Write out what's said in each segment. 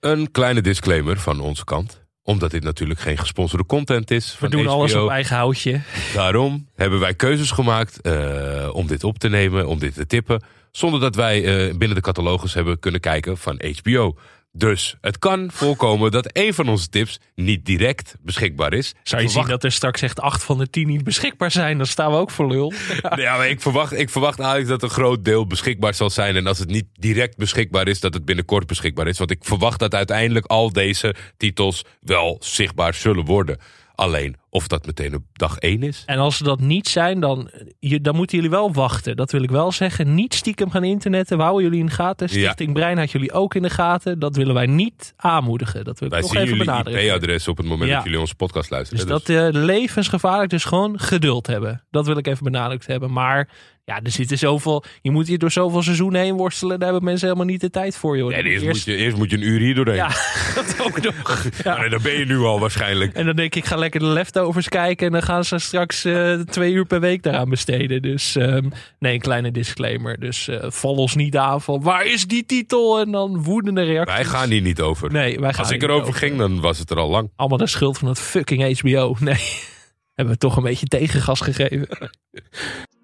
Een kleine disclaimer van onze kant. Omdat dit natuurlijk geen gesponsorde content is. We doen alles op eigen houtje. Daarom hebben wij keuzes gemaakt eh, om dit op te nemen, om dit te tippen. Zonder dat wij eh, binnen de catalogus hebben kunnen kijken van HBO. Dus het kan voorkomen dat een van onze tips niet direct beschikbaar is. Zou je zien dat er straks echt 8 van de 10 niet beschikbaar zijn, dan staan we ook voor lul. Ja, maar ik verwacht, ik verwacht eigenlijk dat een groot deel beschikbaar zal zijn. En als het niet direct beschikbaar is, dat het binnenkort beschikbaar is. Want ik verwacht dat uiteindelijk al deze titels wel zichtbaar zullen worden. Alleen of dat meteen op dag 1 is. En als ze dat niet zijn, dan, je, dan moeten jullie wel wachten. Dat wil ik wel zeggen. Niet stiekem gaan internetten. We houden jullie in de gaten. Ja. Stichting Brein had jullie ook in de gaten. Dat willen wij niet aanmoedigen. Dat wil ik Wij nog zien even jullie benadrukken. IP-adres op het moment Ja. dat jullie onze podcast luisteren. Dus dat eh, levensgevaarlijk. Dus gewoon geduld hebben. Dat wil ik even benadrukt hebben. Maar ja, er zitten zoveel. Je moet hier door zoveel seizoenen heen worstelen. Daar hebben mensen helemaal niet de tijd voor. Joh. Nee, eerst, Eerst- Moet je, eerst moet je een uur hier doorheen. Ja, dat ook nog. Ja. Maar daar ben je nu al waarschijnlijk. En dan denk ik, ik ga lekker de leftovers kijken. En dan gaan ze straks eh, twee uur per week daaraan besteden. Dus ehm, nee, een kleine disclaimer. Dus eh, val ons niet aan van waar is die titel? En dan woedende reacties. Wij gaan hier niet over. Nee, wij gaan Als ik er erover ging, dan was het er al lang. Allemaal de schuld van het fucking HBO. Nee, hebben we toch een beetje tegengas gegeven.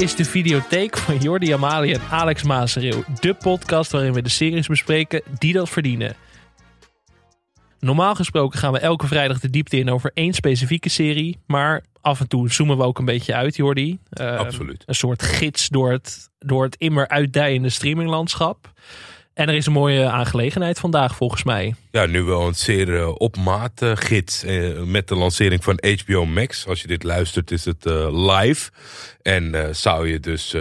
Dit is de videotheek van Jordi Amali en Alex Maasreeuw. De podcast waarin we de series bespreken die dat verdienen. Normaal gesproken gaan we elke vrijdag de diepte in over één specifieke serie. Maar af en toe zoomen we ook een beetje uit, Jordi. Ehm, Absoluut. Een soort gids door het, door het immer uitdijende streaminglandschap. En er is een mooie aangelegenheid vandaag volgens mij. Ja, nu wel een zeer eh, op maat gids eh, met de lancering van HBO Max. Als je dit luistert is het eh, live. En zou je dus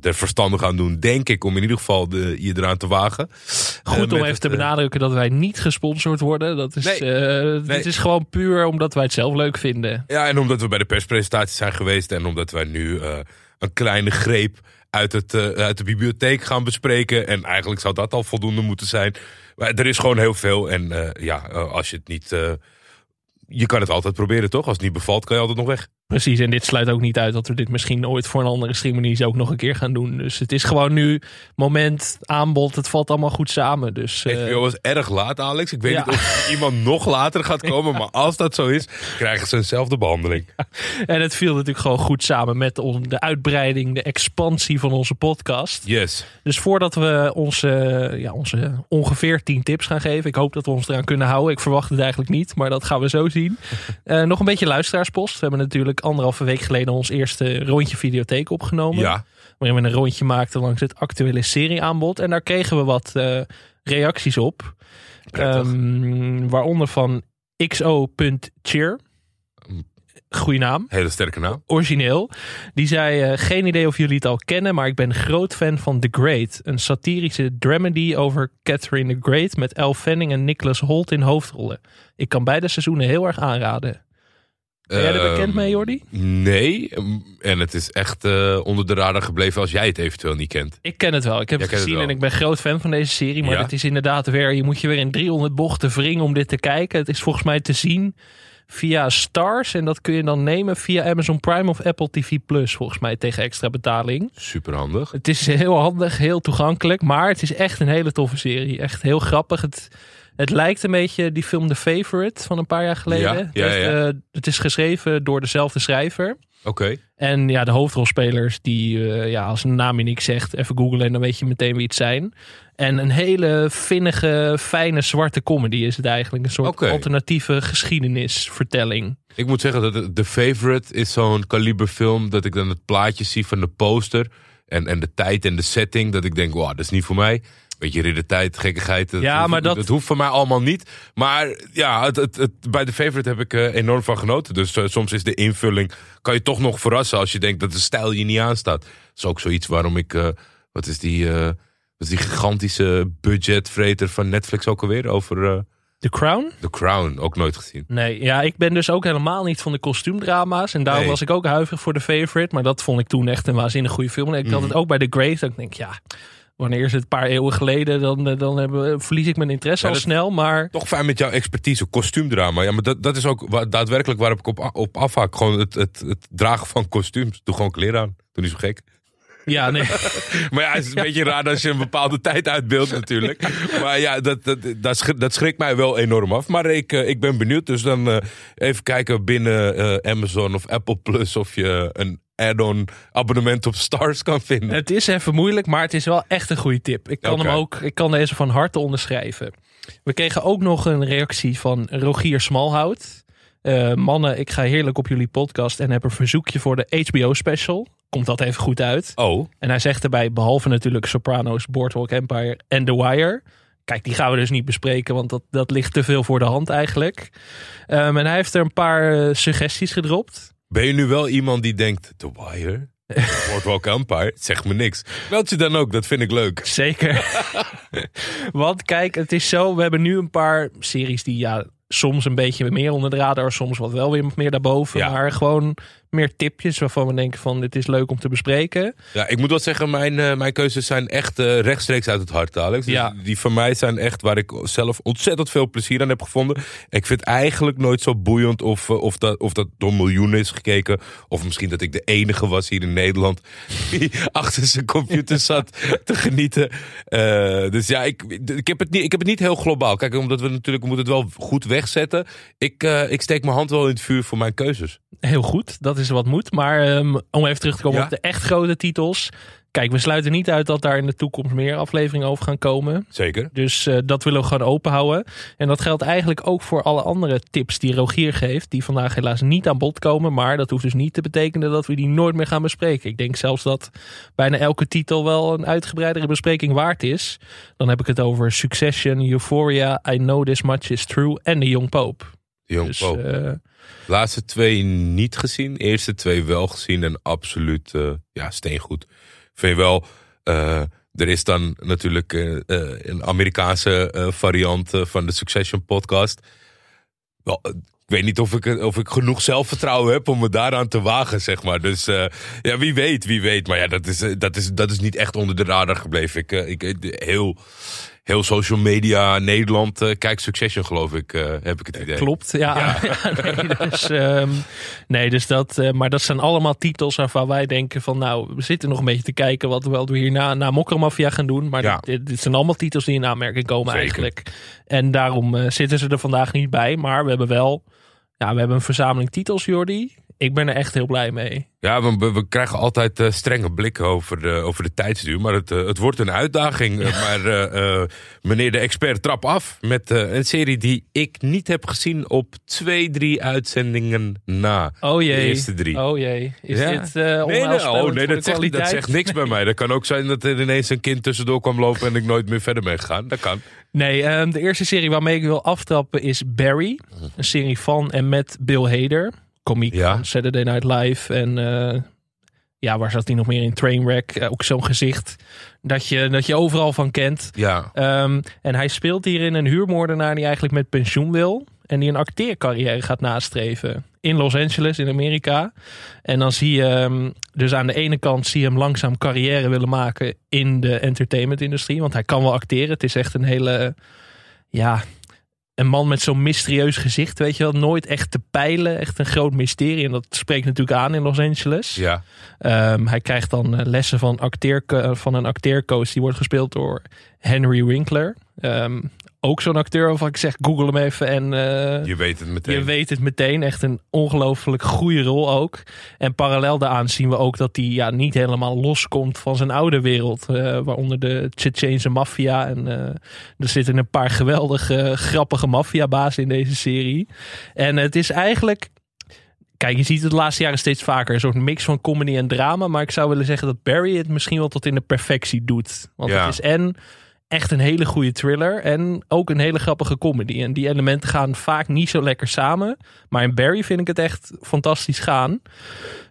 er verstandig aan doen, denk ik, om in ieder geval de, je eraan te wagen. Goed om even het, te benadrukken dat wij niet gesponsord worden. Dat is, Nee. Nee. Dit is gewoon puur omdat wij het zelf leuk vinden. Ja, en omdat we bij de perspresentatie zijn geweest en omdat wij nu een kleine greep uit, het, eh, uit de bibliotheek gaan bespreken. En eigenlijk zou dat al voldoende moeten zijn. Maar er is gewoon heel veel. En eh, ja, eh, als je het niet. je kan het altijd proberen, toch? Als het niet bevalt, kan je altijd nog weg. Precies, en dit sluit ook niet uit dat we dit misschien ooit voor een andere streaming ook nog een keer gaan doen. Dus het is gewoon nu moment, aanbod, het valt allemaal goed samen. Dus eh, HBO was erg laat, Alex. Ik weet Ja. niet of iemand nog later gaat komen. Maar als dat zo is, krijgen ze eenzelfde behandeling. en het viel natuurlijk gewoon goed samen met de uitbreiding, de expansie van onze podcast. Yes. Dus voordat we onze, ja, onze ongeveer 10 tips gaan geven, ik hoop dat we ons eraan kunnen houden. Ik verwacht het eigenlijk niet, maar dat gaan we zo zien. Eh, nog een beetje luisteraarspost. We hebben natuurlijk anderhalve week geleden ons eerste rondje videotheek opgenomen. Ja. waarin we een rondje maakten langs het actuele serieaanbod. En daar kregen we wat eh, reacties op. Ehm, waaronder van xo.cheer. Goeie naam, Hele sterke naam. origineel. Die zei, eh, geen idee of jullie het al kennen, maar ik ben groot fan van The Great. Een satirische dramedy over Catherine the Great met Elle Fanning en Nicholas Holt in hoofdrollen. Ik kan beide seizoenen heel erg aanraden. Ben jij er bekend Ehm, mee, Jordi? Nee. En het is echt eh, onder de radar gebleven als jij het eventueel niet kent. Ik ken het wel. Ik heb Jij het gezien en ik ben groot fan van deze serie. Maar Ja? het is inderdaad weer, je moet je weer in 300 bochten wringen om dit te kijken. Het is volgens mij te zien via Stars. En dat kun je dan nemen via Amazon Prime of Apple TV Plus. Volgens mij tegen extra betaling. Super handig. Het is heel handig, heel toegankelijk. Maar het is echt een hele toffe serie. Echt heel grappig. Het, het lijkt een beetje die film The Favorite van een paar jaar geleden. Ja, Het eh, het is geschreven door dezelfde schrijver. Oké. En ja, de hoofdrolspelers, die, eh, ja, als een naam je niks zegt, even googlen en dan weet je meteen wie het zijn. En een hele vinnige, fijne zwarte comedy is het eigenlijk. Een soort alternatieve geschiedenisvertelling. Ik moet zeggen dat The Favorite is zo'n kaliberfilm dat ik dan het plaatje zie van de poster en, en de tijd en de setting. Dat ik denk, wow, dat is niet voor mij. Beetje riddertijd, gekkigheid. Dat, Ja, maar dat- dat hoeft voor mij allemaal niet. Maar ja, het, het, het- bij The Favorite heb ik eh, enorm van genoten. Dus eh, soms is de invulling, kan je toch nog verrassen als je denkt dat de stijl je niet aanstaat. Dat is ook zoiets waarom ik, eh, wat is die, wat is die gigantische budgetvreter van Netflix ook alweer? Over The Crown? The Crown, ook nooit gezien. Nee, ja, ik ben dus ook helemaal niet van de kostuumdrama's. En daarom Nee. was ik ook huiverig voor The Favorite. Maar dat vond ik toen echt een waanzinnig goede film. En ik had Mhm. het ook bij The Great. Dat ik denk, ja, wanneer is het een paar eeuwen geleden, dan, eh, dan hebben, verlies ik mijn interesse Ja, al snel. Maar Toch fijn met jouw expertise, kostuumdrama. Ja, maar dat, dat is ook daadwerkelijk waarop ik op, op afhaak. Gewoon het, het, het dragen van kostuums. Doe gewoon kleren aan. Doe niet zo gek. ja, nee. Maar ja, het is een beetje raar als je een bepaalde tijd uitbeeldt natuurlijk. Maar ja, dat, dat, dat, schrikt, dat schrikt mij wel enorm af. Maar ik, eh, ik ben benieuwd. Dus dan eh, even kijken binnen Amazon of Apple Plus of je een add-on abonnement op Stars kan vinden. Het is even moeilijk, maar het is wel echt een goede tip. Ik kan, hem ook, ik kan deze van harte onderschrijven. We kregen ook nog een reactie van Rogier Smalhout. Eh, mannen, ik ga heerlijk op jullie podcast en heb een verzoekje voor de HBO-special. Komt dat even goed uit? Oh, En hij zegt erbij, behalve natuurlijk Sopranos, Boardwalk Empire en The Wire. Kijk, die gaan we dus niet bespreken, want dat, dat ligt te veel voor de hand eigenlijk. Ehm, en hij heeft er een paar eh, suggesties gedropt. Ben je nu wel iemand die denkt, The Wire? Boardwalk Empire? Zeg me niks. Meld je dan ook, dat vind ik leuk. Zeker. Want kijk, het is zo, we hebben nu een paar series die ja, soms een beetje meer onder de radar, soms wat wel weer meer daarboven. Ja. Maar gewoon meer tipjes waarvan we denken van dit is leuk om te bespreken. Ja, ik moet wel zeggen, mijn, eh, mijn keuzes zijn echt eh, rechtstreeks uit het hart, Alex. Dus Ja. Die van mij zijn echt waar ik zelf ontzettend veel plezier aan heb gevonden. Ik vind eigenlijk nooit zo boeiend of, eh, of, dat, of dat door miljoenen is gekeken. Of misschien dat ik de enige was hier in Nederland die achter zijn computer zat te genieten. Dus ja, ik, ik, heb het niet, ik heb het niet heel globaal. Kijk, omdat we natuurlijk we moeten het wel goed wegzetten. Ik, ik steek mijn hand wel in het vuur voor mijn keuzes. Heel goed, dat is wat moet. Maar ehm, om even terug te komen Ja. op de echt grote titels. Kijk, we sluiten niet uit dat daar in de toekomst meer afleveringen over gaan komen. Zeker. Dus eh, dat willen we gewoon open houden. En dat geldt eigenlijk ook voor alle andere tips die Rogier geeft. Die vandaag helaas niet aan bod komen. Maar dat hoeft dus niet te betekenen dat we die nooit meer gaan bespreken. Ik denk zelfs dat bijna elke titel wel een uitgebreidere bespreking waard is. Dan heb ik het over Succession, Euphoria, I Know This Much Is True en The Young Pope. Dus eh, Laatste twee niet gezien. Eerste twee wel gezien en absoluut eh, ja, steengoed. Vind je wel, eh, er is dan natuurlijk een Amerikaanse variant van de Succession podcast. Wel, ik weet niet of ik, of ik genoeg zelfvertrouwen heb om me daaraan te wagen, zeg maar. Dus ja, wie weet, wie weet. Maar ja, dat is, dat is, dat is niet echt onder de radar gebleven. Ik, ik, heel, heel social media Nederland eh kijkt Succession, geloof ik, eh, heb ik het idee. Klopt, ja. Ja, nee, dus, ehm, nee, dus dat, eh, maar dat zijn allemaal titels waarvan wij denken van nou, we zitten nog een beetje te kijken wat, wat we hierna na Mokkermafia gaan doen. Maar Ja. dit, dit zijn allemaal titels die in aanmerking komen Zeker. eigenlijk. En daarom eh, zitten ze er vandaag niet bij. Maar we hebben wel, ja, we hebben een verzameling titels, Jordi. Ik ben er echt heel blij mee. Ja, we, we- krijgen altijd eh, strenge blikken over de, over de tijdsduur. Maar het, eh, het wordt een uitdaging. Eh, maar meneer de expert, trap af met een serie die ik niet heb gezien op twee, drie uitzendingen na. Oh jee. De eerste drie. Oh jee. Is Ja. dit Nee, nee, oh, nee dat, zegt, dat kwaliteit? zegt niks bij mij. Dat kan ook zijn dat er ineens een kind tussendoor kwam lopen en ik nooit meer verder ben gegaan. Dat kan. Nee, ehm, de eerste serie waarmee ik wil aftrappen is Barry. Een serie van en met Bill Hader. Komiek Ja. van Saturday Night Live. En eh, ja, waar zat hij nog meer in? Trainwreck. Eh, ook zo'n gezicht dat je, dat je overal van kent. Ja, Ehm, en hij speelt hierin een huurmoordenaar die eigenlijk met pensioen wil. En die een acteercarrière gaat nastreven. In Los Angeles, in Amerika. En dan zie je hem, dus aan de ene kant zie je hem langzaam carrière willen maken in de entertainmentindustrie. Want hij kan wel acteren. Het is echt een hele, ja, een man met zo'n mysterieus gezicht, weet je wel. Nooit echt te peilen. Echt een groot mysterie. En dat spreekt natuurlijk aan in Los Angeles. ja. Ehm, hij krijgt dan eh, lessen van, acteer, van een acteercoach. Die wordt gespeeld door Henry Winkler. Ehm, ook zo'n acteur waarvan ik zeg, google hem even. En eh, je weet het meteen. je weet het meteen. Echt een ongelooflijk goede rol ook. En parallel daaraan zien we ook dat hij ja, niet helemaal loskomt van zijn oude wereld. eh, waaronder de Tsjetsjeense maffia. En eh, er zitten een paar geweldige, grappige maffiabazen in deze serie. En het is eigenlijk... Kijk, je ziet het de laatste jaren steeds vaker. Een soort mix van comedy en drama. Maar ik zou willen zeggen dat Barry het misschien wel tot in de perfectie doet. Want Ja. het is en echt een hele goede thriller. En ook een hele grappige comedy. En die elementen gaan vaak niet zo lekker samen. Maar in Barry vind ik het echt fantastisch gaan.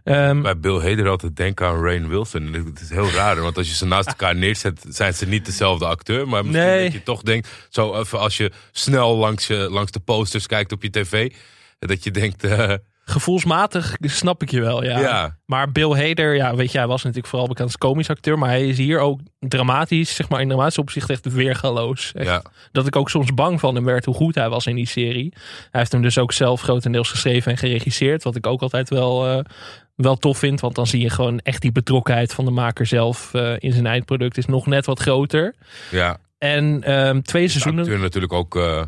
Ehm, Bij Bill Hader altijd denken aan Rain Wilson. En Het is heel raar, want als je ze naast elkaar neerzet, zijn ze niet dezelfde acteur. Maar misschien Nee. dat je toch denkt, zo even als je snel langs, je, langs de posters kijkt op je tv, dat je denkt, eh, Gevoelsmatig snap ik je wel, ja. Ja. Maar Bill Hader, ja, weet je, hij was natuurlijk vooral bekend als komisch acteur. Maar hij is hier ook dramatisch, zeg maar in dramatisch opzicht echt weergaloos. Echt, Ja. Dat ik ook soms bang van hem werd hoe goed hij was in die serie. Hij heeft hem dus ook zelf grotendeels geschreven en geregisseerd. Wat ik ook altijd wel, eh, wel tof vind. Want dan zie je gewoon echt die betrokkenheid van de maker zelf eh, in zijn eindproduct is nog net wat groter. ja. En ehm, twee seizoenen. natuurlijk ook eh,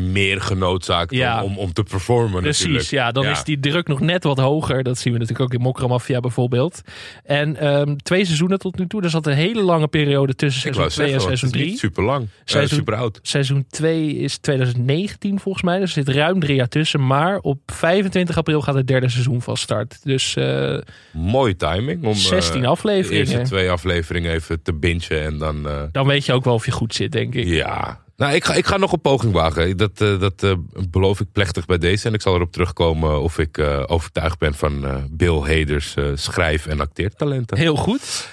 meer genoodzaakt Ja. om, om, te performen Precies, natuurlijk. ja. Dan Ja. is die druk nog net wat hoger. Dat zien we natuurlijk ook in Mokramafia bijvoorbeeld. En ehm, twee seizoenen tot nu toe. Er zat een hele lange periode tussen Ik seizoen wou 2 en seizoen het is 3. niet super lang. Seizoen- super oud. Seizoen 2 is 2019 volgens mij. Dus er zit ruim drie jaar tussen. Maar op 25 april gaat het derde seizoen van start. Dus eh, Mooie timing om 16 eh, de afleveringen. eerste twee afleveringen even te bingen en dan... eh, Dan weet je ook wel of je goed zit, denk ik. Ja, nou, ik ga, ik ga nog een poging wagen. Dat, eh, dat eh, beloof ik plechtig bij deze. En ik zal erop terugkomen of ik eh, overtuigd ben van Bill Haders eh, schrijf- en acteertalenten. Heel goed.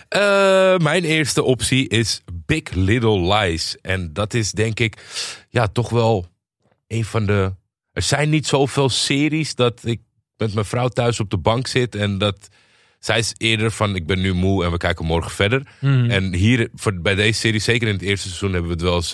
Mijn eerste optie is Big Little Lies. En dat is denk ik ja, toch wel een van de... Er zijn niet zoveel series dat ik met mijn vrouw thuis op de bank zit en dat... Zij is eerder van, ik ben nu moe en we kijken morgen verder. Hmm. En hier, voor, bij deze serie, zeker in het eerste seizoen, hebben we het wel eens,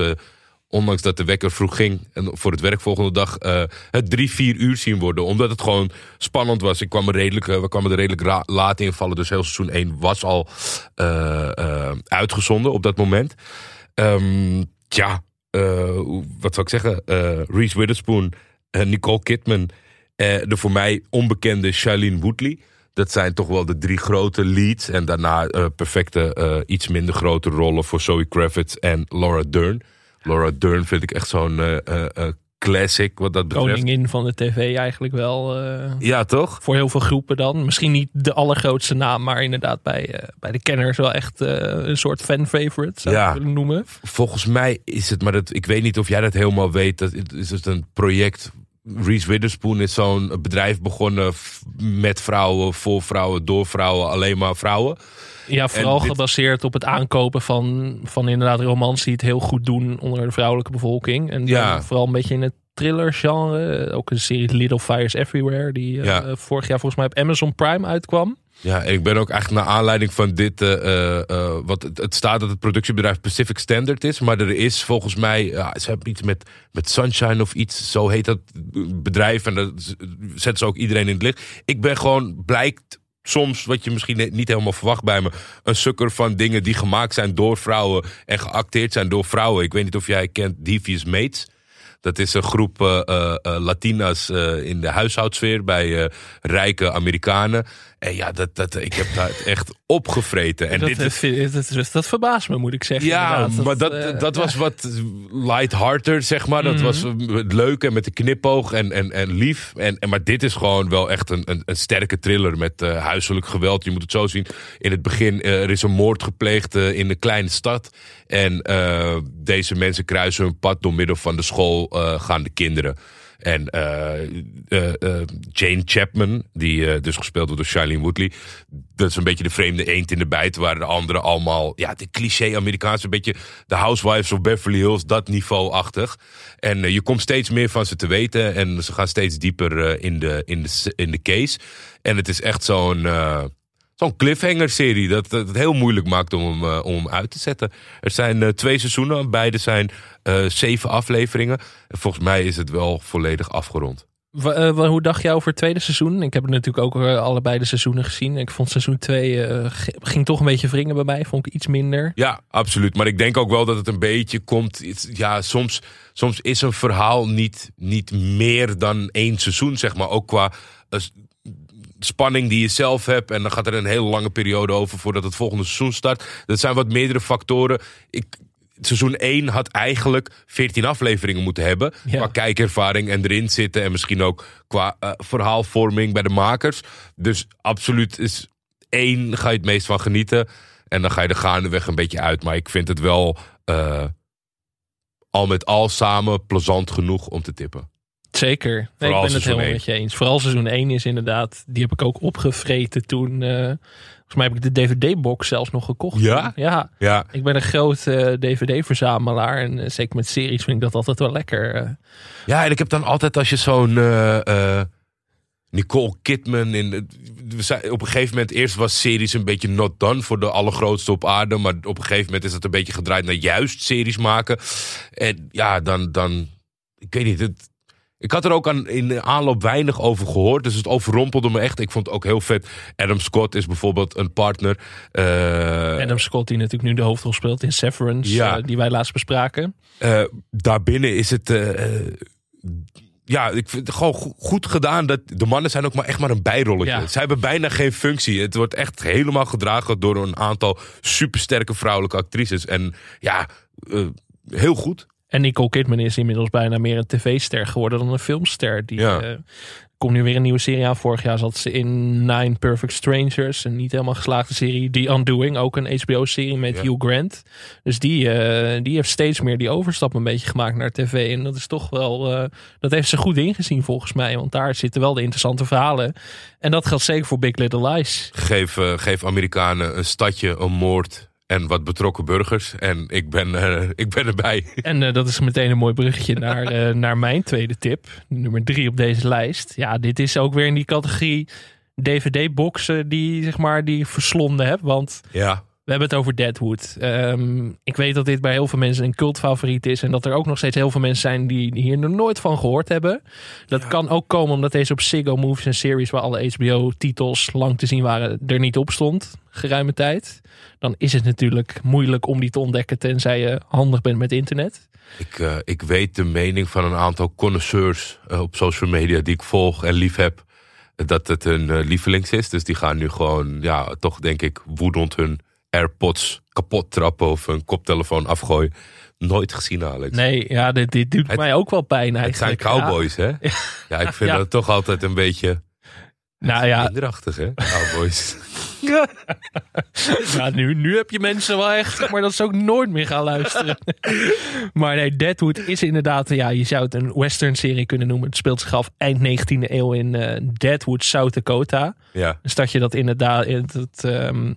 ondanks dat de wekker vroeg ging en voor het werk volgende dag, eh, het drie, vier uur zien worden. Omdat het gewoon spannend was. Ik kwam redelijk, eh, we kwamen er redelijk laat invallen, dus heel seizoen 1 was al eh, uitgezonden op dat moment. Ehm ja, wat zou ik zeggen? Reese Witherspoon, Nicole Kidman, de voor mij onbekende Shailene Woodley. Dat zijn toch wel de drie grote leads. En daarna perfecte, iets minder grote rollen voor Zoe Kravitz en Laura Dern. Laura Dern vind ik echt zo'n eh, eh, eh, classic wat dat betreft. Koningin van de tv eigenlijk wel. Ja, toch? voor heel veel groepen dan. Misschien niet de allergrootste naam, maar inderdaad bij, bij de kenners wel echt een soort fan-favorite, zou Ja. ik willen noemen. Volgens mij is het, maar dat, ik weet niet of jij dat helemaal weet. Dat is het een project. Reese Witherspoon is zo'n bedrijf begonnen met vrouwen, voor vrouwen, door vrouwen, alleen maar vrouwen. Ja, vooral dit- gebaseerd op het aankopen van, van inderdaad romans die het heel goed doen onder de vrouwelijke bevolking. En Ja. vooral een beetje in het thriller genre. Ook een serie Little Fires Everywhere, die eh, vorig jaar volgens mij op Amazon Prime uitkwam. Ja, ik ben ook eigenlijk naar aanleiding van dit. eh, eh, wat het, het staat dat het productiebedrijf Pacific Standard is. Maar er is volgens mij. Ze hebben iets met, met Sunshine of iets. Zo heet dat bedrijf. En dat z- zetten ze ook iedereen in het licht. Ik ben gewoon, blijkt soms, wat je misschien niet helemaal verwacht bij me. Een sukker van dingen die gemaakt zijn door vrouwen. En geacteerd zijn door vrouwen. Ik weet niet of jij kent Devious Mates. Dat is een groep eh, eh, eh, Latina's in de huishoudsfeer bij rijke Amerikanen. En ja, dat, dat, ik heb daar echt opgevreten. En dat, dit is, dat, dat, dat verbaast me, moet ik zeggen. ja, maar dat, eh, dat was wat lighthearted, zeg maar. Dat Mhm. was het leuke met de knipoog en, en, en lief. En, en, maar dit is gewoon wel echt een, een, een sterke thriller met eh, huiselijk geweld. Je moet het zo zien. In het begin, eh, er is een moord gepleegd in een kleine stad. En deze mensen kruisen hun pad door middel van de school gaan de kinderen. En eh, eh, eh, Jane Chapman, die dus gespeeld wordt door Shailene Woodley. Dat is een beetje de vreemde eend in de bijt. Waar de anderen allemaal, ja, de cliché Amerikaanse, een beetje de Housewives of Beverly Hills, dat niveau-achtig. En je komt steeds meer van ze te weten. En ze gaan steeds dieper in, de, in, de, in de case. En het is echt zo'n. Zo'n cliffhanger-serie dat dat het heel moeilijk maakt om hem, eh, om hem uit te zetten. Er zijn eh, twee seizoenen, beide zijn eh, zeven afleveringen. En volgens mij is het wel volledig afgerond. Hoe dacht jij over het tweede seizoen? Ik heb het natuurlijk ook allebei de seizoenen gezien. Ik vond seizoen 2 ging toch een beetje wringen bij mij. Vond ik iets minder. Ja, absoluut. Maar ik denk ook wel dat het een beetje komt. Ja, soms, soms is een verhaal niet, niet meer dan één seizoen, zeg maar. Ook qua spanning die je zelf hebt. En dan gaat er een hele lange periode over voordat het volgende seizoen start. Dat zijn wat meerdere factoren. Ik, seizoen 1 had eigenlijk 14 afleveringen moeten hebben. Ja. Qua kijkervaring en erin zitten. En misschien ook qua eh, verhaalvorming bij de makers. Dus absoluut is één ga je het meest van genieten. En dan ga je er gaandeweg een beetje uit. Maar ik vind het wel eh, al met al samen plezant genoeg om te tippen. Zeker. Nee, ik ben het helemaal met je eens. Vooral seizoen 1 is inderdaad, die heb ik ook opgevreten toen. eh, volgens mij heb ik de DVD-box zelfs nog gekocht. Ja? Ja. Ja, Ik ben een groot eh, DVD-verzamelaar. En eh, zeker met series vind ik dat altijd wel lekker. ja en ik heb dan altijd als je zo'n... Nicole Kidman. In, we zijn, op een gegeven moment, eerst was series een beetje not done voor de allergrootste op aarde. Maar op een gegeven moment is het een beetje gedraaid naar juist series maken. En ja, dan, dan ik weet niet, het, ik had er ook aan, in de aanloop weinig over gehoord. Dus het overrompelde me echt. Ik vond het ook heel vet. Adam Scott is bijvoorbeeld een partner. Eh, Adam Scott, die natuurlijk nu de hoofdrol speelt in Severance, Ja. eh, die wij laatst bespraken. eh, daarbinnen is het. ja, ik vind het gewoon go- goed gedaan. Dat de mannen zijn ook maar echt maar een bijrolletje. Ja. Ze hebben bijna geen functie. Het wordt echt helemaal gedragen door een aantal supersterke vrouwelijke actrices. En ja, heel goed. En Nicole Kidman is inmiddels bijna meer een tv-ster geworden dan een filmster. Die Ja. eh, komt nu weer een nieuwe serie aan. Vorig jaar zat ze in Nine Perfect Strangers. Een niet helemaal geslaagde serie. The Undoing, ook een HBO-serie met Ja. Hugh Grant. Dus die, eh, die heeft steeds meer die overstap een beetje gemaakt naar tv. En dat is toch wel... eh, dat heeft ze goed ingezien volgens mij. Want daar zitten wel de interessante verhalen. En dat geldt zeker voor Big Little Lies. Geef, geef Amerikanen een stadje, een moord en wat betrokken burgers. En ik ben, eh, ik ben erbij. En eh, dat is meteen een mooi bruggetje naar, eh, naar mijn tweede tip. Nummer drie op deze lijst. Ja, dit is ook weer in die categorie DVD-boxen die, zeg maar, die verslonden heb. Want Ja, we hebben het over Deadwood. Ehm, ik weet dat dit bij heel veel mensen een cultfavoriet is. En dat er ook nog steeds heel veel mensen zijn die hier nog nooit van gehoord hebben. Dat kan ook komen omdat deze op Ziggo Movies en Series... waar alle HBO-titels lang te zien waren, er niet op stond. Geruime tijd. Dan is het natuurlijk moeilijk om die te ontdekken... tenzij je handig bent met internet. ik, eh, ik weet de mening van een aantal connoisseurs eh, op social media die ik volg en lief heb. Dat het hun eh, lievelings is. Dus die gaan nu gewoon, ja, toch denk ik, woedend hun AirPods kapot trappen of hun koptelefoon afgooien. Nooit gezien, Alex. Nee, ja, dit, dit doet Het- mij ook wel pijn Het zijn cowboys, hè? Ja, ik vind Ja. dat toch altijd een beetje. Nou ja, kinderachtig, hè? Cowboys. ja nu, nu heb je mensen wel echt, maar dat ze ook nooit meer gaan luisteren. maar nee, Deadwood is inderdaad, ja, je zou het een western serie kunnen noemen. Het speelt zich af eind 19e eeuw in eh, Deadwood, South Dakota. ja, Een stadje dat inderdaad, dat, ehm,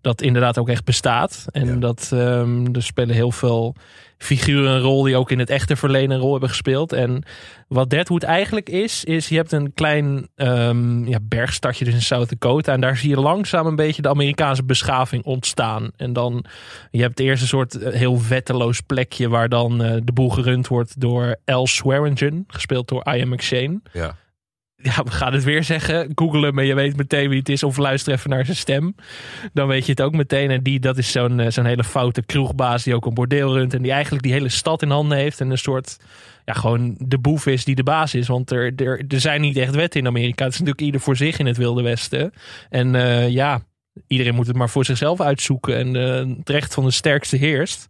dat inderdaad ook echt bestaat. En Ja. dat ehm, er spelen heel veel figuren een rol die ook in het echte verleden een rol hebben gespeeld. En wat Deadwood eigenlijk is, is je hebt een klein ehm, ja, bergstadje dus in South Dakota. En daar zie je langzaam een beetje de Amerikaanse beschaving ontstaan. En dan, je hebt eerst een soort eh, heel wetteloos plekje waar dan eh, de boel gerund wordt door Al Swearingen, gespeeld door Ian McShane ja. Ja, we gaan het weer zeggen. Google hem en je weet meteen wie het is. Of luister even naar zijn stem. Dan weet je het ook meteen. En die, dat is zo'n eh, zo'n hele foute kroegbaas die ook een bordeel runt. En die eigenlijk die hele stad in handen heeft. En een soort, ja, gewoon de boef is die de baas is. Want er, er, er zijn niet echt wetten in Amerika. Het is natuurlijk ieder voor zich in het Wilde Westen. En eh, ja, iedereen moet het maar voor zichzelf uitzoeken. En eh, het recht van de sterkste heerst.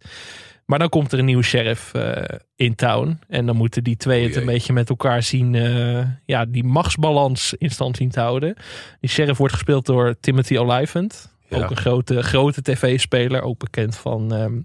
Maar dan komt er een nieuwe sheriff eh, in town. En dan moeten die twee het een beetje met elkaar zien. eh, ja, die machtsbalans in stand zien te houden. Die sheriff wordt gespeeld door Timothy Olyphant. Ja. Ook een grote, grote tv-speler. Ook bekend van ehm,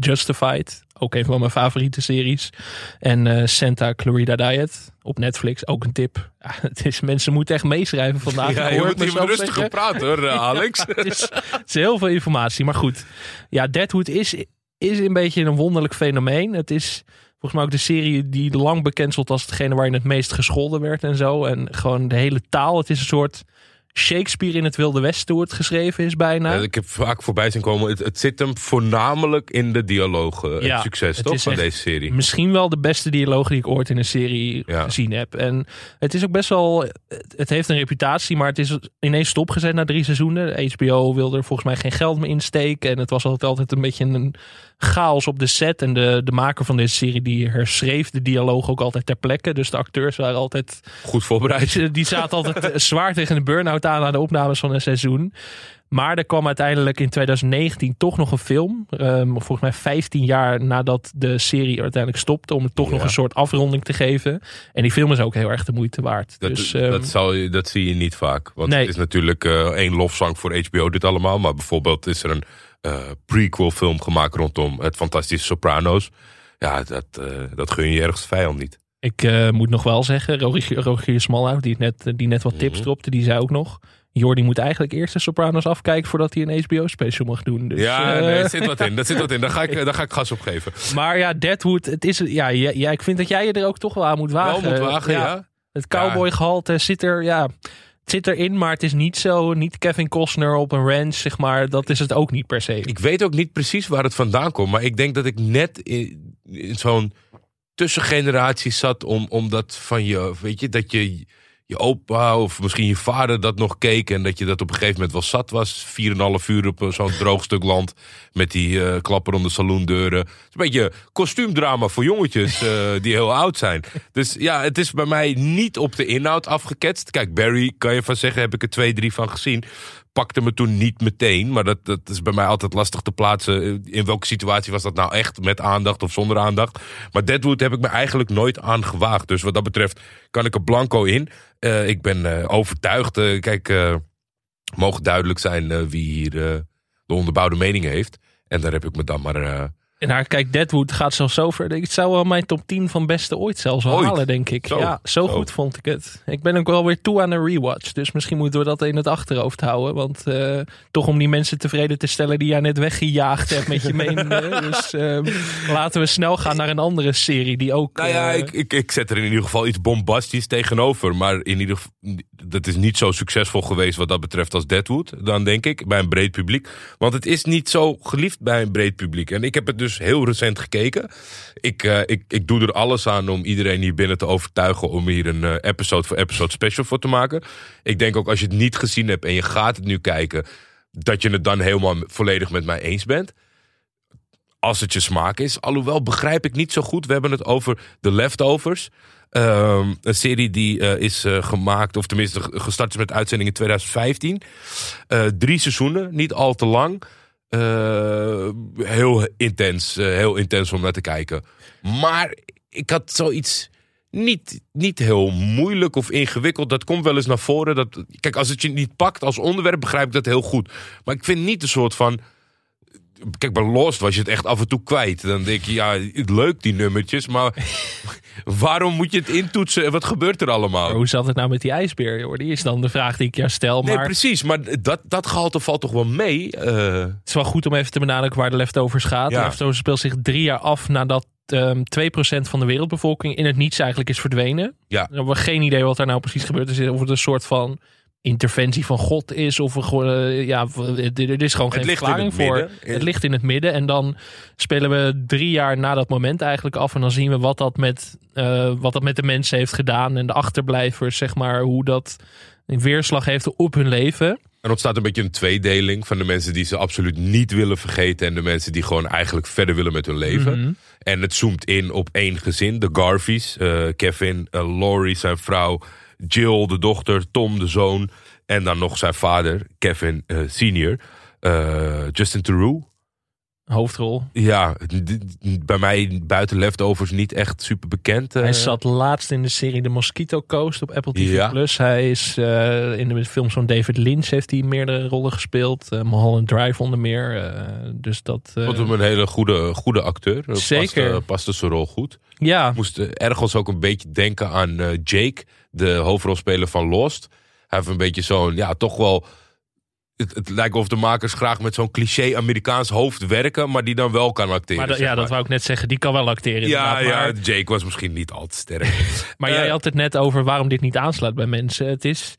Justified. Ook een van mijn favoriete series. En eh, Santa Clarita Diet op Netflix. Ook een tip. Ja, het is, mensen moeten echt meeschrijven vandaag. ja je moet mezelf rustig gepraat hoor, Alex. het, is, het is heel veel informatie. Maar goed, ja, Deadwood is, is een beetje een wonderlijk fenomeen. Het is volgens mij ook de serie die lang bekend stond als hetgene waarin het meest gescholden werd en zo. En gewoon de hele taal. Het is een soort Shakespeare in het Wilde Westen hoe het geschreven is bijna. Ja, ik heb vaak voorbij zien komen. Het, het zit hem voornamelijk in de dialogen. Ja, het succes het toch van deze serie. Misschien wel de beste dialoog die ik ooit in een serie Ja. gezien heb. En het is ook best wel. Het het heeft een reputatie, maar het is ineens stopgezet na drie seizoenen. HBO wilde er volgens mij geen geld meer insteken. En het was altijd, altijd een beetje een chaos op de set. En de, de maker van deze serie die herschreef de dialoog ook altijd ter plekke. Dus de acteurs waren altijd Goed voorbereid. die, zaten altijd zwaar tegen de burn-out aan aan de opnames van een seizoen. Maar er kwam uiteindelijk in 2019 toch nog een film. ehm, volgens mij 15 jaar nadat de serie uiteindelijk stopte. Om het toch Ja. nog een soort afronding te geven. En die film is ook heel erg de moeite waard. Dat, dus ehm, dat, zal je, dat zie je niet vaak. Want Nee. het is natuurlijk eh, één lofzang voor HBO dit allemaal. Maar bijvoorbeeld is er een eh, prequel film gemaakt rondom het fantastische Sopranos. Ja, dat, eh, dat gun je ergens vijand niet. ik eh, moet nog wel zeggen, Rogier, Rogier Smallhout, die net, die net wat tips Mhm. dropte, die zei ook nog... Jordi moet eigenlijk eerst de Sopranos afkijken voordat hij een HBO-special mag doen. Dus, ja, eh, nee, er zit wat in. Dat zit wat in. Daar ga ik, daar ga ik gas op geven. Maar ja, Deadwood, het is, ja, ja, ik vind dat jij je er ook toch wel aan moet wagen. Wel moet wagen, ja. Het cowboy gehalte zit er, ja, zit erin, maar het is niet zo, niet Kevin Costner op een ranch, zeg maar. Dat is het ook niet per se. Ik weet ook niet precies waar het vandaan komt. Maar ik denk dat ik net in, in zo'n tussengeneratie zat om, om dat van je, weet je, dat je je opa of misschien je vader dat nog keek. En dat je dat op een gegeven moment wel zat was. 4,5 uur op eh, zo'n droog stuk land. Met die uh, klapperende saloondeuren. Het is een beetje kostuumdrama voor jongetjes uh, die heel oud zijn. Dus ja, het is bij mij niet op de inhoud afgeketst. Kijk, Barry kan je van zeggen, heb ik er twee, drie van gezien pakte me toen niet meteen. Maar dat, dat is bij mij altijd lastig te plaatsen. In welke situatie was dat nou echt? Met aandacht of zonder aandacht? Maar Deadwood heb ik me eigenlijk nooit aan gewaagd. Dus wat dat betreft kan ik er blanco in. Uh, ik ben uh, overtuigd. Uh, kijk, mogen duidelijk zijn wie hier de onderbouwde mening heeft. En daar heb ik me dan maar en haar, kijk, Deadwood gaat zelfs zo ver. Het zou wel mijn top 10 van beste ooit zelfs ooit. halen, denk ik. Zo, ja, zo, goed vond ik het. Ik ben ook wel weer toe aan een rewatch. Dus misschien moeten we dat in het achterhoofd houden. Want uh, toch om die mensen tevreden te stellen die jij net weggejaagd hebt met je meningen. dus uh, laten we snel gaan naar een andere serie die ook... Nou ja, uh, ik, ik, ik zet er in ieder geval iets bombastisch tegenover. Maar in ieder geval, dat is niet zo succesvol geweest wat dat betreft als Deadwood. Dan denk ik, bij een breed publiek. Want het is niet zo geliefd bij een breed publiek. En ik heb het dus dus heel recent gekeken. Ik, uh, ik, ik doe er alles aan om iedereen hier binnen te overtuigen om hier een uh, episode voor episode special voor te maken. Ik denk ook als je het niet gezien hebt en je gaat het nu kijken, dat je het dan helemaal volledig met mij eens bent. Als het je smaak is. Alhoewel begrijp ik niet zo goed. We hebben het over The Leftovers. Um, een serie die uh, is gemaakt, of tenminste gestart is met uitzending in 2015. Uh, drie seizoenen, niet al te lang. Uh, heel intens, uh, heel intens om naar te kijken. Maar ik had zoiets niet, niet heel moeilijk of ingewikkeld. Dat komt wel eens naar voren. Dat, kijk, als het je niet pakt als onderwerp, begrijp ik dat heel goed. Maar ik vind niet een soort van. Kijk, bij Lost was je het echt af en toe kwijt. Dan denk je, ja, leuk die nummertjes, maar waarom moet je het intoetsen en wat gebeurt er allemaal? Maar hoe zat het nou met die ijsbeer? Die is dan de vraag die ik jou stel. Maar... Nee, precies, maar dat, dat gehalte valt toch wel mee? Uh... Het is wel goed om even te benadrukken waar de leftovers gaat. Ja. De leftovers speelt zich drie jaar af nadat um, 2% van de wereldbevolking in het niets eigenlijk is verdwenen. Ja. We hebben geen idee wat daar nou precies gebeurd is. Of het een soort van interventie van God is. Of uh, ja, er is gewoon geen verklaring voor. Het ligt in het midden. En dan spelen we drie jaar na dat moment eigenlijk af. En dan zien we wat dat met, uh, wat dat met de mensen heeft gedaan. En de achterblijvers, zeg maar, hoe dat een weerslag heeft op hun leven. Er ontstaat een beetje een tweedeling van de mensen die ze absoluut niet willen vergeten. En de mensen die gewoon eigenlijk verder willen met hun leven. Mm -hmm. En het zoomt in op één gezin, de Garveys. Uh, Kevin, Laurie, zijn vrouw. Jill, de dochter, Tom, de zoon. En dan nog zijn vader, Kevin uh, senior. Uh, Justin Theroux. Hoofdrol. Ja, bij mij buiten Leftovers niet echt super bekend. Hij zat laatst in de serie The Mosquito Coast op Apple TV+. Ja. Plus. Hij is uh, in de film van David Lynch heeft hij meerdere rollen gespeeld. Uh, Mulholland Drive onder meer. Uh, dus dat... Vond hem een hele goede, goede acteur. Zeker. Paste, paste zijn rol goed. Ja. Moest ergens ook een beetje denken aan Jake, de hoofdrolspeler van Lost. Hij heeft een beetje zo'n, ja, toch wel het, het, lijkt of de makers graag met zo'n cliché Amerikaans hoofd werken, maar die dan wel kan acteren. Maar, zeg ja, dat wou ik net zeggen. Die kan wel acteren. Ja, maar... ja, Jake was misschien niet al te sterk. maar uh, jij had het net over waarom dit niet aanslaat bij mensen. Het is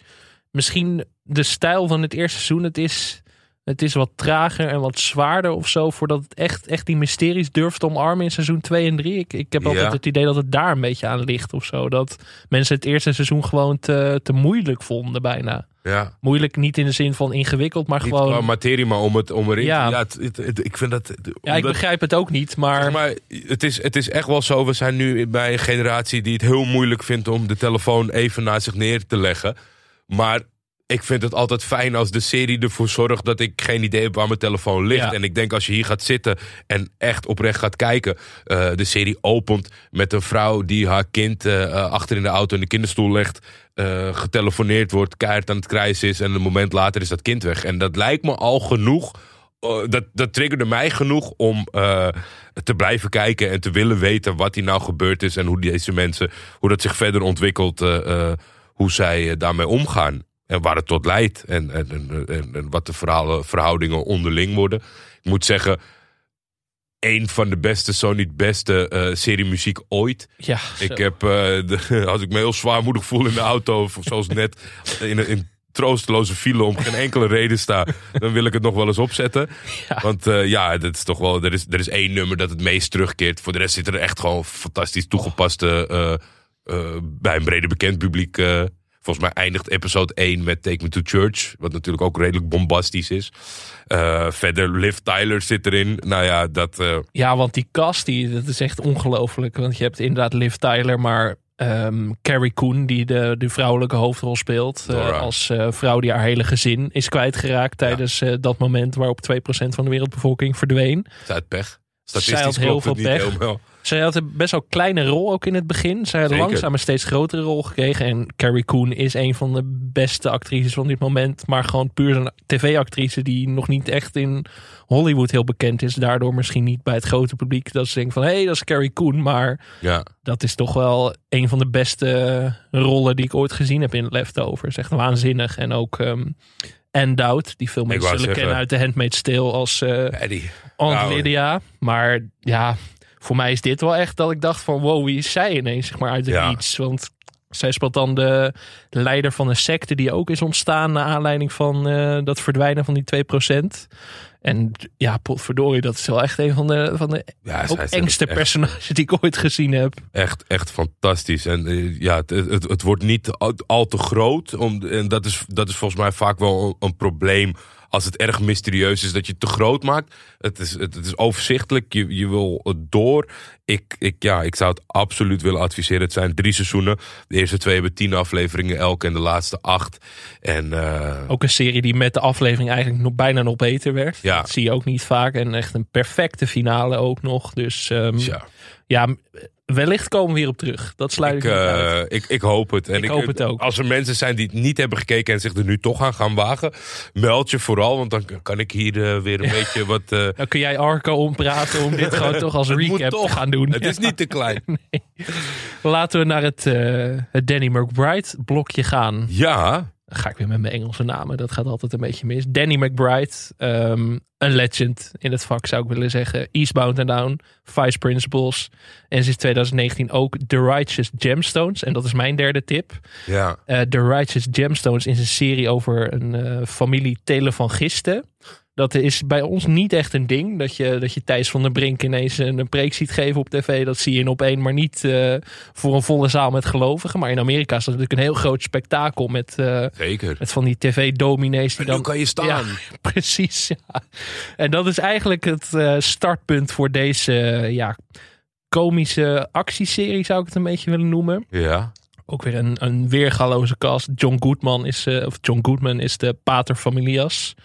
misschien de stijl van het eerste seizoen. Het is, het is wat trager en wat zwaarder of zo, voordat het echt, echt die mysteries durft te omarmen in seizoen 2 en 3. Ik, ik heb altijd ja. het idee dat het daar een beetje aan ligt of zo. Dat mensen het eerste seizoen gewoon te, te moeilijk vonden bijna. Ja. Moeilijk niet in de zin van ingewikkeld, maar niet gewoon... materie, maar om het om erin ja. ja het, het, het, ik vind dat... Ja, ik begrijp het ook niet, maar... maar het, is, het is echt wel zo, we zijn nu bij een generatie die het heel moeilijk vindt om de telefoon even naast zich neer te leggen. Maar ik vind het altijd fijn als de serie ervoor zorgt dat ik geen idee heb waar mijn telefoon ligt. Ja. En ik denk als je hier gaat zitten en echt oprecht gaat kijken. Uh, de serie opent met een vrouw die haar kind uh, achter in de auto in de kinderstoel legt. Uh, getelefoneerd wordt, keihard aan het krijsen is. En een moment later is dat kind weg. En dat lijkt me al genoeg. Dat, dat triggerde mij genoeg om te blijven kijken en te willen weten wat hier nou gebeurd is. En hoe deze mensen, hoe dat zich verder ontwikkelt. hoe zij daarmee omgaan. En waar het tot leidt. En, en, en, en wat de verhalen, verhoudingen onderling worden. Ik moet zeggen, een van de beste, zo niet beste eh serie muziek ooit. Ja, Ik zo. heb, de, als ik me heel zwaarmoedig voel in de auto, of zoals net in een in troosteloze file om geen enkele reden sta, dan wil ik het nog wel eens opzetten. Ja. Want eh, ja, dat is toch wel, er is, er is één nummer dat het meest terugkeert. Voor de rest zit er echt gewoon fantastisch toegepaste, bij een breder bekend publiek. Volgens mij eindigt episode 1 met Take Me to Church, wat natuurlijk ook redelijk bombastisch is. Eh, verder, Liv Tyler zit erin. Nou ja, dat... eh, Ja, want die cast, die, dat is echt ongelooflijk. Want je hebt inderdaad Liv Tyler, maar ehm, Carrie Coon, die de, de vrouwelijke hoofdrol speelt. eh, als vrouw die haar hele gezin is kwijtgeraakt tijdens dat moment waarop 2% van de wereldbevolking verdween. is uit pech. Zij Statistisch had heel veel niet pech. helemaal. Zij had een best wel kleine rol ook in het begin. Zij had Zeker. langzaam een steeds grotere rol gekregen. En Carrie Coon is een van de beste actrices van dit moment. Maar gewoon puur een tv-actrice die nog niet echt in Hollywood heel bekend is. Daardoor misschien niet bij het grote publiek. Dat ze denken van, hé, hey, dat is Carrie Coon. Maar Ja, dat is toch wel een van de beste rollen die ik ooit gezien heb in Leftovers. Echt waanzinnig. En ook ehm Anne Dowd, die veel mensen zullen zeggen- kennen uit The Handmaid's Tale als. Aunt Nou, Lydia. Maar ja, voor mij is dit wel echt dat ik dacht van wow, wie is zij ineens zeg maar uit de Ja. niets. Want zij speelt dan de leider van een secte die ook is ontstaan naar aanleiding van eh, dat verdwijnen van die 2%. En ja, potverdorie, dat is wel echt een van de, van de Ja, engste echt, personages die ik ooit gezien heb. echt, echt fantastisch. En eh, ja, het, het, het wordt niet al, al te groot. Om, en dat is, dat is volgens mij vaak wel een, een probleem. Als het erg mysterieus is dat je het te groot maakt. Het is, het, het is overzichtelijk. Je, je wil het door. Ik, ik, ja, ik zou het absoluut willen adviseren. Het zijn drie seizoenen. De eerste twee hebben tien afleveringen elk. En de laatste acht. En eh, Ook een serie die met de aflevering eigenlijk nog bijna nog beter werd. Ja. Dat zie je ook niet vaak. En echt een perfecte finale ook nog. Dus ehm, ja. Wellicht komen we hierop terug. Dat sluit ik, Ik, eh, ik, ik hoop het. En Ik hoop het ook. Als er mensen zijn die het niet hebben gekeken en zich er nu toch aan gaan wagen, meld je vooral. Want dan kan ik hier eh, weer een beetje wat. eh, Dan kun jij Arco ompraten om dit gewoon toch als recap te toch. gaan doen. het is niet te klein. Laten we naar het, het Danny McBride blokje gaan. Ja, Dan ga ik weer met mijn Engelse namen. Dat gaat altijd een beetje mis. Danny McBride. ehm, een legend in het vak zou ik willen zeggen. Eastbound and Down. Vice Principals. En sinds 2019 ook The Righteous Gemstones. En dat is mijn derde tip. ja. Eh, The Righteous Gemstones is een serie over een eh, familie televangisten. Dat is bij ons niet echt een ding. Dat je, dat je Thijs van der Brink ineens een, een preek ziet geven op tv. Dat zie je in op één, maar niet eh, voor een volle zaal met gelovigen. Maar in Amerika is dat natuurlijk een heel groot spektakel met, eh, Zeker. met van die tv-dominees die dan... kan je staan. Ja, precies. Ja. En dat is eigenlijk het eh, startpunt voor deze ja, komische actieserie, zou ik het een beetje willen noemen. Ja. Ook weer een, een weergaloze cast. John Goodman is, of John Goodman is de pater familias.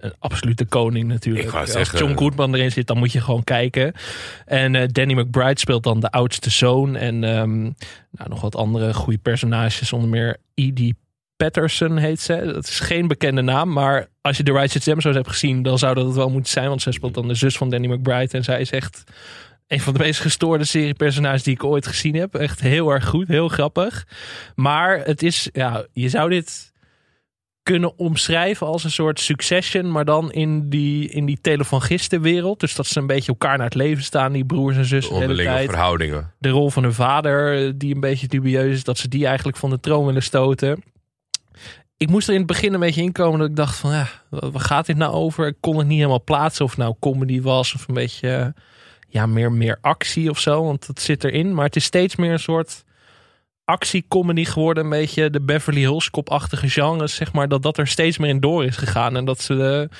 Een absolute koning natuurlijk. Ik Als zeggen- John Goodman erin zit, dan moet je gewoon kijken. En eh, Danny McBride speelt dan de oudste zoon. En ehm, nou, nog wat andere goede personages. Onder meer Edie Patterson heet ze. Dat is geen bekende naam. Maar als je The Righteous Gemstones hebt gezien, dan zou dat het wel moeten zijn. Want zij speelt dan de zus van Danny McBride. En zij is echt een van de meest gestoorde seriepersonages die ik ooit gezien heb. Echt heel erg goed, heel grappig. Maar het is, ja, je zou dit kunnen omschrijven als een soort succession, maar dan in die, in die. Dus dat ze een beetje elkaar naar het leven staan, die broers en zussen de Onderlinge verhoudingen. De rol van hun vader, die een beetje dubieus is, dat ze die eigenlijk van de troon willen stoten. Ik moest er in het begin een beetje inkomen dat ik dacht van, ja, waar gaat dit nou over? Ik kon het niet helemaal plaatsen of het nou comedy was of een beetje, ja, meer, meer actie of zo. Want dat zit erin. Maar het is steeds meer een soort actiecomedy geworden. Een beetje de Beverly Hills kopachtige genres, zeg maar. Dat dat er steeds meer in door is gegaan. En dat ze, eh,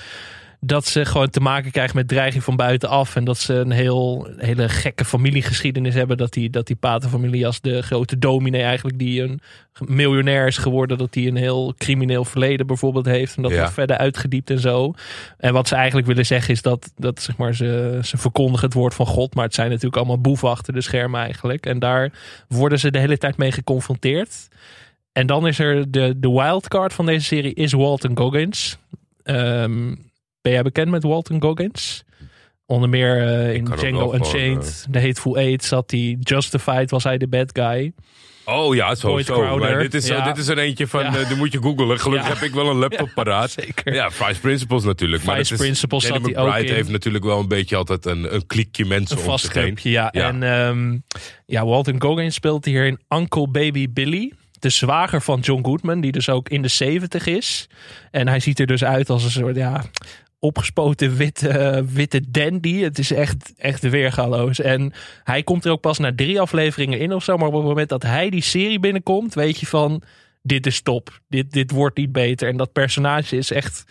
dat ze gewoon te maken krijgen met dreiging van buitenaf. En dat ze een heel, hele gekke familiegeschiedenis hebben. Dat die, dat die paterfamilie als de grote dominee eigenlijk die een miljonair is geworden. Dat die een heel crimineel verleden bijvoorbeeld heeft. En dat Ja. wordt verder uitgediept en zo. En wat ze eigenlijk willen zeggen is dat, dat zeg maar, ze, ze verkondigen het woord van God. Maar het zijn natuurlijk allemaal boeven achter de schermen eigenlijk. En daar worden ze de hele tijd mee geconfronteerd. En dan is er de, de wildcard van deze serie is Walton Goggins. Ehm, ben jij bekend met Walton Goggins? Onder meer eh, in Django Unchained, The Hateful Eight zat hij. Justified was hij de bad guy. Oh ja, zo. Zo. Maar dit, is, zo- Ja. dit is er eentje van, Ja. eh, die moet je googlen. Gelukkig Ja. heb ik wel een laptop paraat. Zeker. Ja, Vice Principles natuurlijk. maar Vice is, Principles Danny zat hij ook in. heeft natuurlijk wel een beetje altijd een, een kliekje mensen Een om vast zich heen. Ja. En ehm, ja, Walton Goggins speelt hier in Uncle Baby Billy. De zwager van John Goodman, die dus ook in de 70 is. En hij ziet er dus uit als een soort, ja, opgespoten witte, witte dandy. Het is echt, echt weergaloos. En hij komt er ook pas na drie afleveringen in of zo. Maar op het moment dat hij die serie binnenkomt, weet je van, dit is top. Dit, dit wordt niet beter. En dat personage is echt,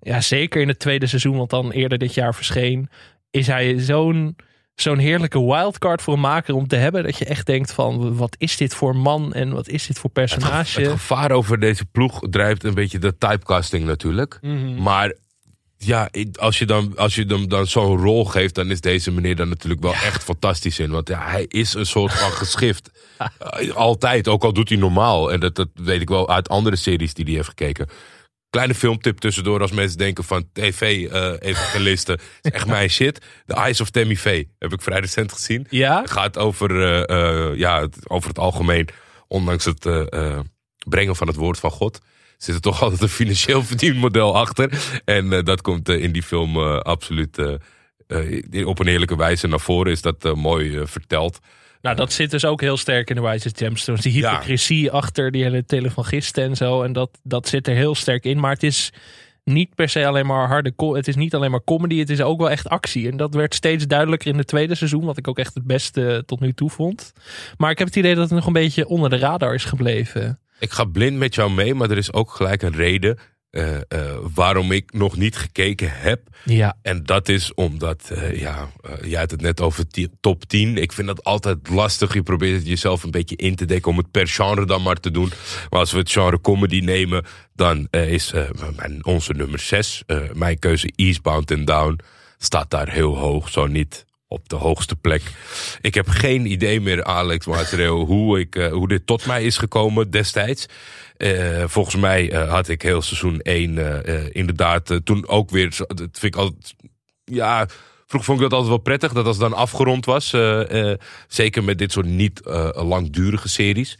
ja, zeker in het tweede seizoen, wat dan eerder dit jaar verscheen, is hij zo'n zo'n heerlijke wildcard voor een maker om te hebben. Dat je echt denkt van, wat is dit voor man en wat is dit voor personage? Het gevaar over deze ploeg drijft een beetje de typecasting natuurlijk. Mhm. Maar ja, als je dan, als je hem dan zo'n rol geeft, dan is deze meneer dan natuurlijk wel echt fantastisch in. Want ja, hij is een soort van geschift. Eh, Altijd, ook al doet hij normaal. En dat, dat weet ik wel uit andere series die hij heeft gekeken. Kleine filmtip tussendoor als mensen denken van tv-evangelisten. is echt mijn shit. The Eyes of Tammy Faye heb ik vrij recent gezien. Ja? Het gaat over, eh, eh, ja, het, over het algemeen, ondanks het eh, eh, brengen van het woord van God, zit er toch altijd een financieel verdienmodel achter. En eh, dat komt eh, in die film eh, absoluut op een eerlijke wijze naar voren. Is dat mooi verteld. Nou, dat zit dus ook heel sterk in de Wijze Gemstones. Die Ja. hypocrisie achter die hele televangisten en zo. En dat, dat zit er heel sterk in. Maar het is niet per se alleen maar harde... Het is niet alleen maar comedy. Het is ook wel echt actie. En dat werd steeds duidelijker in het tweede seizoen. Wat ik ook echt het beste tot nu toe vond. Maar ik heb het idee dat het nog een beetje onder de radar is gebleven. Ik ga blind met jou mee, maar er is ook gelijk een reden eh, eh, waarom ik nog niet gekeken heb. Ja. En dat is omdat, eh, ja, jij had het net over top 10. Ik vind dat altijd lastig. Je probeert het jezelf een beetje in te dekken om het per genre dan maar te doen. Maar als we het genre comedy nemen, dan is mijn, onze nummer 6, mijn keuze Eastbound and Down, staat daar heel hoog, zo niet op de hoogste plek. Ik heb geen idee meer, Alex Maatregel, hoe, ik, eh, hoe dit tot mij is gekomen destijds. Eh, volgens mij eh, had ik heel seizoen 1 eh, eh, inderdaad toen ook weer, dat vind ik ja, vroeg vond ik dat altijd wel prettig, dat als het dan afgerond was. zeker met dit soort niet langdurige series.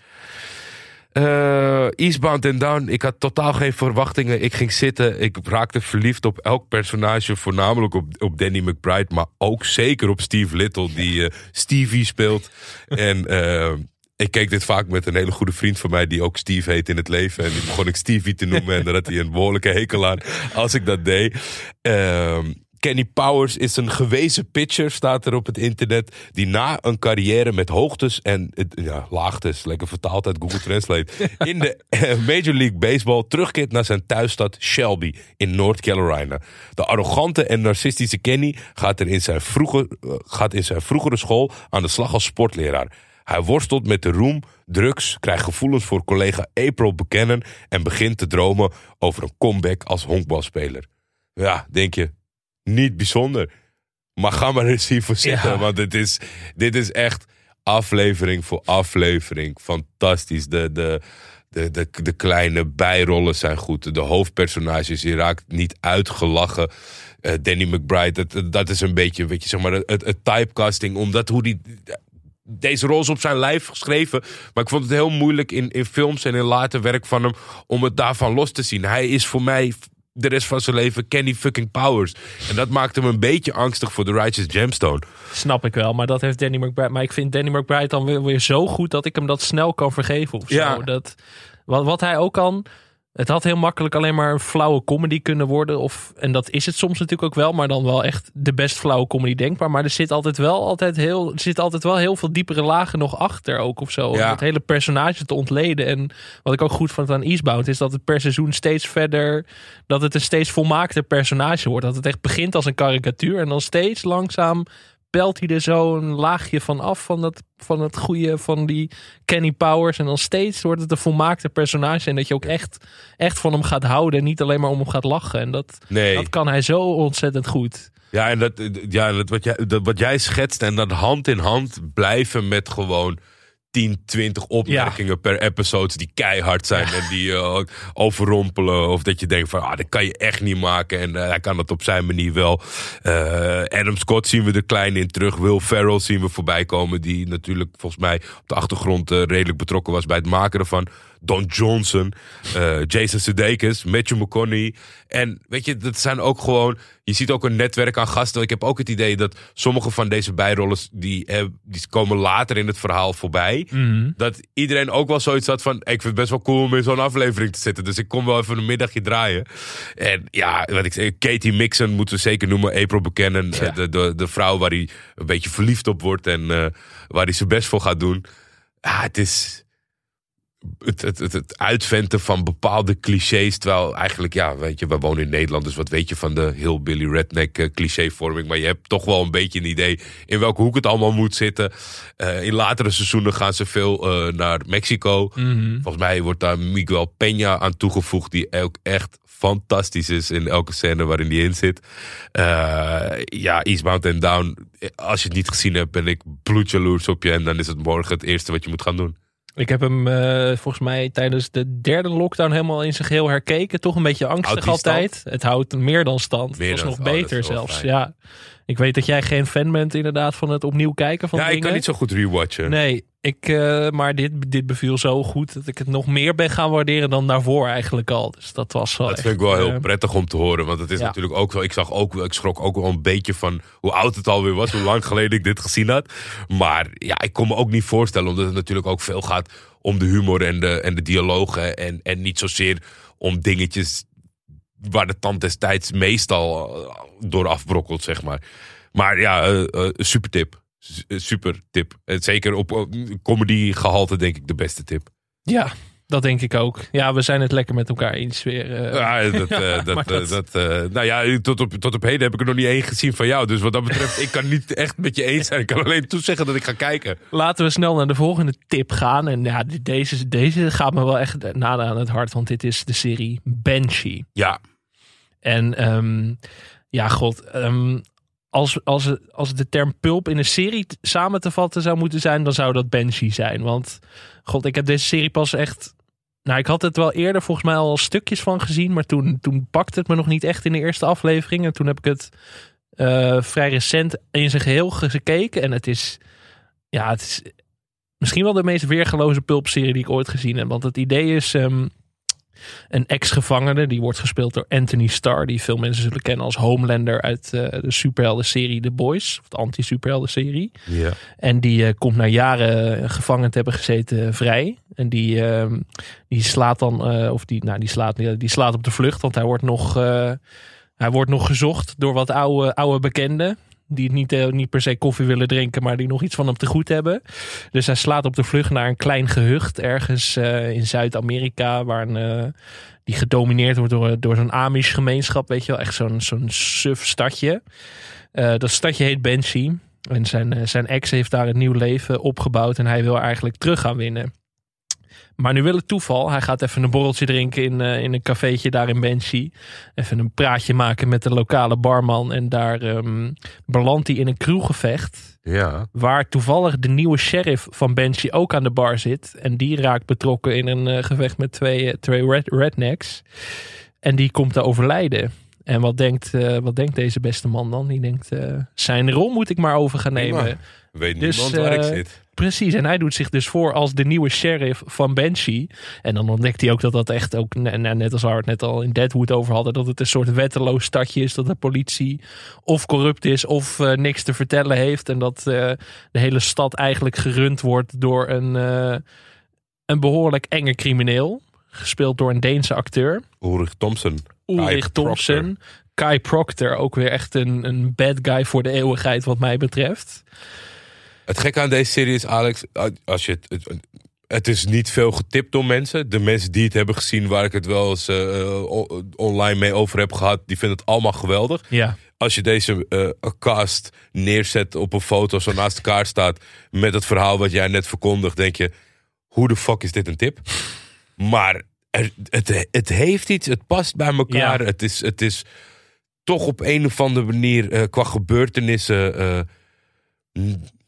Eh, Eastbound and Down, ik had totaal geen verwachtingen. Ik ging zitten, ik raakte verliefd op elk personage. Voornamelijk op, op Danny McBride, maar ook zeker op Steve Little, die eh, Stevie speelt. En eh, ik keek dit vaak met een hele goede vriend van mij, die ook Steve heet in het leven. En die begon ik Stevie te noemen en daar had hij een behoorlijke hekel aan als ik dat deed. Ehm, Kenny Powers is een gewezen pitcher, staat er op het internet. Die na een carrière met hoogtes en ja, laagtes, lekker vertaald uit Google Translate. in de eh, Major League Baseball terugkeert naar zijn thuisstad Shelby in North Carolina. De arrogante en narcistische Kenny gaat, er in zijn vroege, eh, gaat in zijn vroegere school aan de slag als sportleraar. Hij worstelt met de roem, drugs, krijgt gevoelens voor collega April Buchanan en begint te dromen over een comeback als honkbalspeler. Ja, denk je, niet bijzonder. Maar ga maar eens hiervoor zitten, Ja. want dit is, dit is echt aflevering voor aflevering. Fantastisch. De, de, de, de, de kleine bijrollen zijn goed. De hoofdpersonages, je raakt niet uitgelachen. Eh, Danny McBride, dat, dat is een beetje, weet je, zeg maar, het, het typecasting. Omdat hoe die deze rol is op zijn lijf geschreven. Maar ik vond het heel moeilijk in, in films en in later werk van hem om het daarvan los te zien. Hij is voor mij de rest van zijn leven Kenny fucking Powers. En dat maakt hem een beetje angstig voor de Righteous Gemstone. Snap ik wel, maar dat heeft Danny McBride. Maar ik vind Danny McBride dan weer, weer zo goed dat ik hem dat snel kan vergeven of zo. Ja. Dat, wat, wat hij ook kan. Het had heel makkelijk alleen maar een flauwe comedy kunnen worden. Of, en dat is het soms natuurlijk ook wel, maar dan wel echt de best flauwe comedy denkbaar. Maar er zit altijd wel, altijd heel, er zit altijd wel heel veel diepere lagen nog achter ook of zo. Om het hele personage te ontleden. En wat ik ook goed vond aan Eastbound is dat het per seizoen steeds verder, dat het een steeds volmaakter personage wordt. Dat het echt begint als een karikatuur en dan steeds langzaam pelt hij er zo een laagje van af van, dat, van het goede van die Kenny Powers. En dan steeds wordt het een volmaakte personage. En dat je ook echt, echt van hem gaat houden. En niet alleen maar om hem gaat lachen. En dat, Nee. dat kan hij zo ontzettend goed. Ja, en dat, ja, dat wat, jij, dat wat jij schetst en dat hand in hand blijven met gewoon 10, 20 opmerkingen per episode die keihard zijn en die uh, overrompelen. Of dat je denkt van, ah, dat kan je echt niet maken. En uh, hij kan het op zijn manier wel. Uh, Adam Scott zien we er klein in terug. Will Ferrell zien we voorbij komen. Die natuurlijk volgens mij op de achtergrond redelijk betrokken was bij het maken ervan. Don Johnson, uh, Jason Sudeikis, Matthew McConaughey. En weet je, dat zijn ook gewoon... Je ziet ook een netwerk aan gasten. Ik heb ook het idee dat sommige van deze bijrollen... die, eh, die komen later in het verhaal voorbij. Mhm. Dat iedereen ook wel zoiets had van... ik vind het best wel cool om in zo'n aflevering te zitten. Dus ik kom wel even een middagje draaien. En ja, wat ik zeg, Katie Mixon moeten we zeker noemen. April bekennen. Ja. De, de, de vrouw waar hij een beetje verliefd op wordt. En uh, waar hij zijn best voor gaat doen. Ja, het is het, het, het, het, uitventen van bepaalde clichés. Terwijl eigenlijk, ja, weet je, we wonen in Nederland. Dus wat weet je van de hillbilly redneck uh, clichévorming. Maar je hebt toch wel een beetje een idee in welke hoek het allemaal moet zitten. Uh, in latere seizoenen gaan ze veel uh, naar Mexico. Mm -hmm. Volgens mij wordt daar Miguel Peña aan toegevoegd. Die ook echt fantastisch is in elke scène waarin die in zit. ja, Eastbound and Down. Als je het niet gezien hebt, ben ik bloedjaloers op je. En dan is het morgen het eerste wat je moet gaan doen. Ik heb hem uh, volgens mij tijdens de derde lockdown helemaal in zijn geheel herkeken. Toch een beetje angstig altijd. Stand? Het houdt meer dan stand. Meer het was nog beter zelfs. Ja. Ik weet dat jij geen fan bent inderdaad van het opnieuw kijken van Ja, ik dingen. kan niet zo goed rewatchen. Nee, ik, uh, maar dit, dit beviel zo goed dat ik het nog meer ben gaan waarderen dan daarvoor eigenlijk al. Dus dat was wel Dat echt, vind ik wel heel uh, prettig om te horen. Want het is ja. natuurlijk ook zo. Ik zag ook, ik schrok ook wel een beetje van hoe oud het alweer was. Hoe lang geleden ik dit gezien had. Maar ja, ik kon me ook niet voorstellen. Omdat het natuurlijk ook veel gaat om de humor en de, en de dialogen. En, en niet zozeer om dingetjes waar de tand destijds meestal uh, door afbrokkelt, zeg maar. Maar ja, uh, uh, super tip. Super tip. En zeker op comedy gehalte denk ik de beste tip. Ja, dat denk ik ook. Ja, we zijn het lekker met elkaar eens weer. Uh, ja, dat, uh, dat, dat, dat uh, nou ja, tot op, tot op heden heb ik er nog niet één gezien van jou. Dus wat dat betreft, ik kan niet echt met je eens zijn. Ik kan alleen toezeggen dat ik ga kijken. Laten we snel naar de volgende tip gaan. En ja, deze, deze gaat me wel echt nader aan het hart. Want dit is de serie Banshee. Ja. En um, ja, god. Um, als, als, als de term pulp in een serie samen te vatten zou moeten zijn, dan zou dat Banshee zijn. Want, god, ik heb deze serie pas echt. Nou, ik had het wel eerder volgens mij al stukjes van gezien, maar toen, toen pakte het me nog niet echt in de eerste aflevering. En toen heb ik het uh, vrij recent in zijn geheel gekeken. En het is, ja, het is misschien wel de meest weergeloze pulpserie die ik ooit gezien heb. Want het idee is. Um, een ex-gevangene, die wordt gespeeld door Anthony Starr, die veel mensen zullen kennen als Homelander uit uh, de superhelden-serie The Boys, of de anti-superhelden-serie. Ja. En die uh, komt na jaren gevangen te hebben gezeten vrij. En die, uh, die slaat dan, of die, nou, die slaat, die slaat op de vlucht, want hij wordt nog, hij wordt nog gezocht door wat oude, oude bekenden die niet, uh, niet per se koffie willen drinken, maar die nog iets van hem te goed hebben. Dus hij slaat op de vlucht naar een klein gehucht ergens uh, in Zuid-Amerika, waar uh, die gedomineerd wordt door, door zo'n Amish gemeenschap, weet je wel, echt zo'n zo'n suf stadje. Dat stadje heet Banshee. En zijn, zijn ex heeft daar een nieuw leven opgebouwd en hij wil eigenlijk terug gaan winnen. Maar nu wil het toeval. Hij gaat even een borreltje drinken in, uh, in een cafeetje daar in Banshee. Even een praatje maken met de lokale barman. En daar um, belandt hij in een kroeggevecht. Ja. Waar toevallig de nieuwe sheriff van Banshee ook aan de bar zit. En die raakt betrokken in een uh, gevecht met twee, uh, twee red, rednecks. En die komt te overlijden. En wat denkt, uh, wat denkt deze beste man dan? Die denkt, uh, zijn rol moet ik maar over gaan nemen. Prima. Weet dus, niemand waar ik zit. Precies, en hij doet zich dus voor als de nieuwe sheriff van Banshee. En dan ontdekt hij ook dat dat echt ook, net als waar we het net al in Deadwood over hadden, dat het een soort wetteloos stadje is. Dat de politie of corrupt is of uh, niks te vertellen heeft. En dat uh, de hele stad eigenlijk gerund wordt door een, uh, een behoorlijk enge crimineel. Gespeeld door een Deense acteur. Ulrich Thompson. Ulrich Thompson. Kai Proctor, ook weer echt een, een bad guy voor de eeuwigheid wat mij betreft. Het gekke aan deze serie is, Alex, als je het, het, het is niet veel getipt door mensen. De mensen die het hebben gezien, waar ik het wel eens uh, online mee over heb gehad, die vinden het allemaal geweldig. Ja. Als je deze uh, cast neerzet op een foto, zo naast elkaar staat, met het verhaal wat jij net verkondigt, denk je, hoe de fuck is dit een tip? Maar er, het, het heeft iets, het past bij elkaar. Ja. Het, is, het is toch op een of andere manier uh, qua gebeurtenissen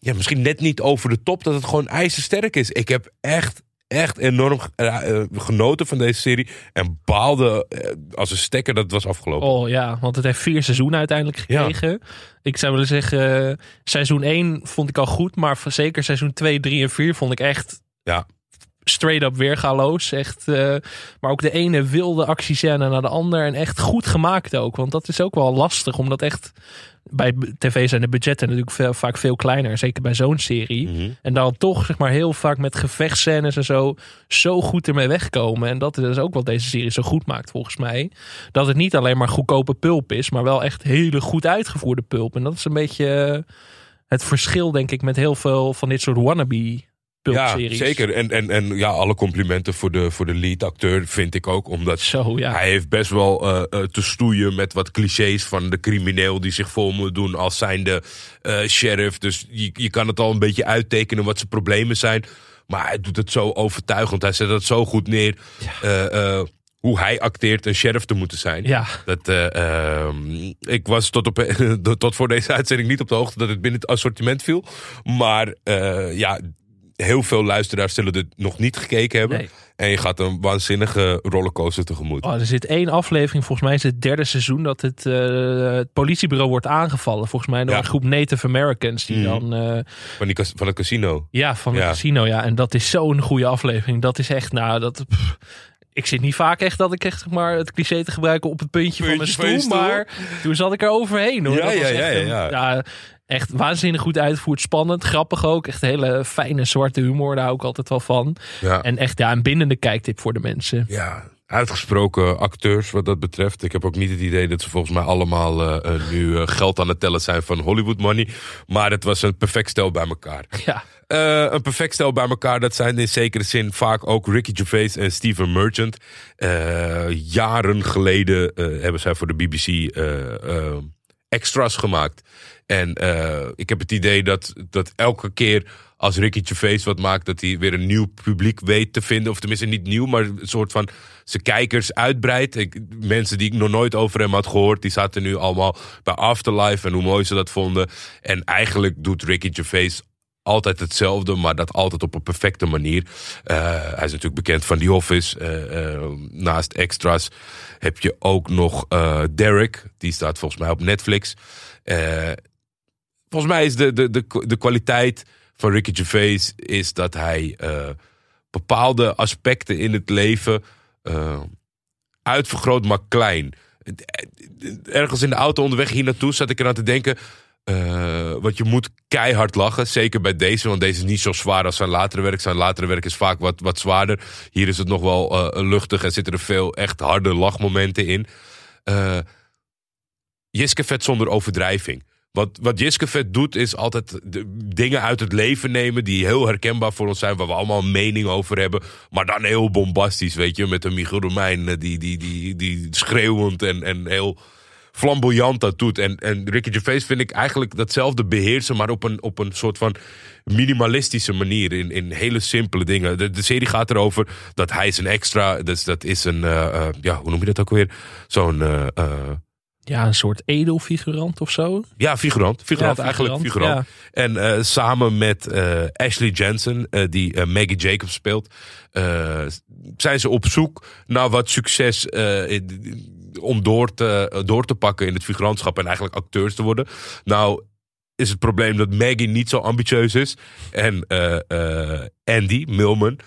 ja, misschien net niet over de top, dat het gewoon ijzersterk is. Ik heb echt, echt enorm eh, eh, genoten van deze serie. En baalde eh, als een stekker dat het was afgelopen. Oh ja, want het heeft vier seizoenen uiteindelijk gekregen. Ik zou willen zeggen, eh, seizoen 1 vond ik al goed. Maar zeker seizoen 2, 3 en 4 vond ik echt Ja. Straight up weergaloos. Echt, eh, maar ook de ene wilde actiescène naar de ander. En echt goed gemaakt ook. Want dat is ook wel lastig. Omdat echt bij tv zijn de budgetten natuurlijk veel, vaak veel kleiner. Zeker bij zo'n serie. Mhm. En dan toch zeg maar heel vaak met gevechtscènes en zo zo goed ermee wegkomen. En dat is ook wat deze serie zo goed maakt volgens mij. Dat het niet alleen maar goedkope pulp is, maar wel echt hele goed uitgevoerde pulp. En dat is een beetje het verschil denk ik met heel veel van dit soort wannabe Ja, zeker. En, en, en ja, alle complimenten voor de, voor de lead acteur vind ik ook. Omdat Zo ja. hij heeft best wel eh, eh, te stoeien met wat clichés van de crimineel die zich voor moet doen als zijnde eh sheriff. Dus je, je kan het al een beetje uittekenen wat zijn problemen zijn. Maar hij doet het zo overtuigend. Hij zet het zo goed neer. hoe hij acteert een sheriff te moeten zijn. Ja, Dat, eh, ehm, ik was tot, op, tot voor deze uitzending niet op de hoogte dat het binnen het assortiment viel. Maar ja, heel veel luisteraars zullen dit nog niet gekeken hebben. Nee. En je gaat een waanzinnige rollercoaster tegemoet. oh, er zit één aflevering, volgens mij is het derde seizoen, dat het, eh, het politiebureau wordt aangevallen. Volgens mij door Ja. een groep Native Americans die Mhm. dan eh, Van, die, van het casino. Ja, van het Ja. casino, ja. En dat is zo'n goede aflevering. Dat is echt, nou, dat... pff, ik zit niet vaak echt dat ik echt, zeg maar, het cliché te gebruiken op het puntje, van mijn stoel, van je stoel. Maar toen zat ik er overheen, hoor. Ja, Dat was ja, ja, een- ja, echt waanzinnig goed uitgevoerd. Spannend, grappig ook. Echt hele fijne zwarte humor, daar hou ik altijd wel van. Ja. En echt, ja, een bindende kijktip voor de mensen. ja, uitgesproken acteurs wat dat betreft. Ik heb ook niet het idee dat ze volgens mij allemaal eh, eh, nu eh, geld aan het tellen zijn van Hollywood money. Maar het was een perfect stel bij elkaar. Ja, een perfect stel bij elkaar. Dat zijn in zekere zin vaak ook Ricky Gervais en Steven Merchant. Jaren geleden hebben zij voor de BBC extras gemaakt. En eh, ik heb het idee dat, dat elke keer als Ricky Gervais wat maakt... dat hij weer een nieuw publiek weet te vinden. Of tenminste niet nieuw, maar een soort van zijn kijkers uitbreidt. Mensen die ik nog nooit over hem had gehoord... die zaten nu allemaal bij Afterlife en hoe mooi ze dat vonden. En eigenlijk doet Ricky Gervais altijd hetzelfde, maar dat altijd op een perfecte manier. Eh, hij is natuurlijk bekend van The Office. Eh, eh, naast extras heb je ook nog Derek. Die staat volgens mij op Netflix. Volgens mij is de, de, de, de kwaliteit van Ricky Gervais... is dat hij bepaalde aspecten in het leven... uitvergroot, maar klein. Ergens in de auto onderweg hier naartoe zat ik eraan te denken... eh, want je moet keihard lachen. Zeker bij deze, want deze is niet zo zwaar als zijn latere werk. Zijn latere werk is vaak wat, wat zwaarder. Hier is het nog wel eh, luchtig en zitten er veel echt harde lachmomenten in. Eh Jiske Vet zonder overdrijving. Wat, wat Jiske Vet doet, is altijd dingen uit het leven nemen die heel herkenbaar voor ons zijn, waar we allemaal een mening over hebben. Maar dan heel bombastisch, weet je, met een Michiel Romein eh, die, die, die, die schreeuwend en, en heel flamboyant dat doet. En, en Ricky Gervais vind ik eigenlijk datzelfde beheersen, maar op een, op een soort van minimalistische manier. In, in hele simpele dingen. De, de serie gaat erover dat hij is een extra. Dus dat is een, eh, eh, ja, hoe noem je dat ook weer? Zo'n, eh, ja een soort edelfigurant of zo. ja, figurant. Figurant, Ja, eigenlijk figurant. En samen met Ashley Jensen, die Maggie Jacobs speelt, zijn ze op zoek naar wat succes in- om door te, door te pakken in het figurantschap en eigenlijk acteurs te worden. Nou, is het probleem dat Maggie niet zo ambitieus is. En eh, eh, Andy Milman,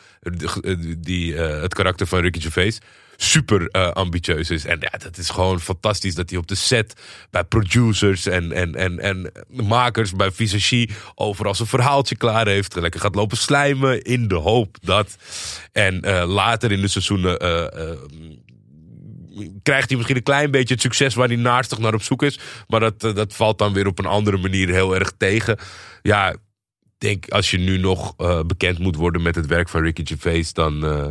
die, eh, het karakter van Ricky Gervais, super eh, ambitieus is. En ja, dat is gewoon fantastisch dat hij op de set bij producers en, en, en, en makers bij Visagie overal zijn verhaaltje klaar heeft. Lekker gaat lopen slijmen in de hoop dat. En eh, later in de seizoenen eh, eh, krijgt hij misschien een klein beetje het succes waar hij naastig naar op zoek is. Maar dat, eh, dat valt dan weer op een andere manier heel erg tegen. Ja, ik denk als je nu nog eh, bekend moet worden met het werk van Ricky Gervais, dan eh,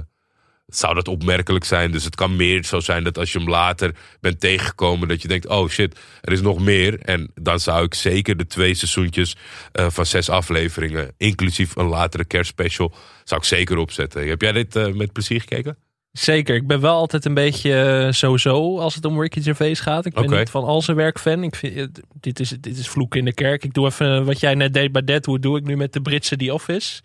zou dat opmerkelijk zijn. Dus het kan meer zo zijn dat als je hem later bent tegengekomen, dat je denkt, oh shit, er is nog meer. En dan zou ik zeker de twee seizoentjes van zes afleveringen, inclusief een latere kerstspecial, zou ik zeker opzetten. Heb jij dit met plezier gekeken? Zeker. Ik ben wel altijd een beetje eh, zo-zo als het om Ricky Gervais gaat. Ik ben niet van al zijn werk fan. Ik vind, het- dit, is, dit is vloek in de kerk. Ik doe even wat jij net deed bij Deadwood, doe ik nu met de Britse The Office.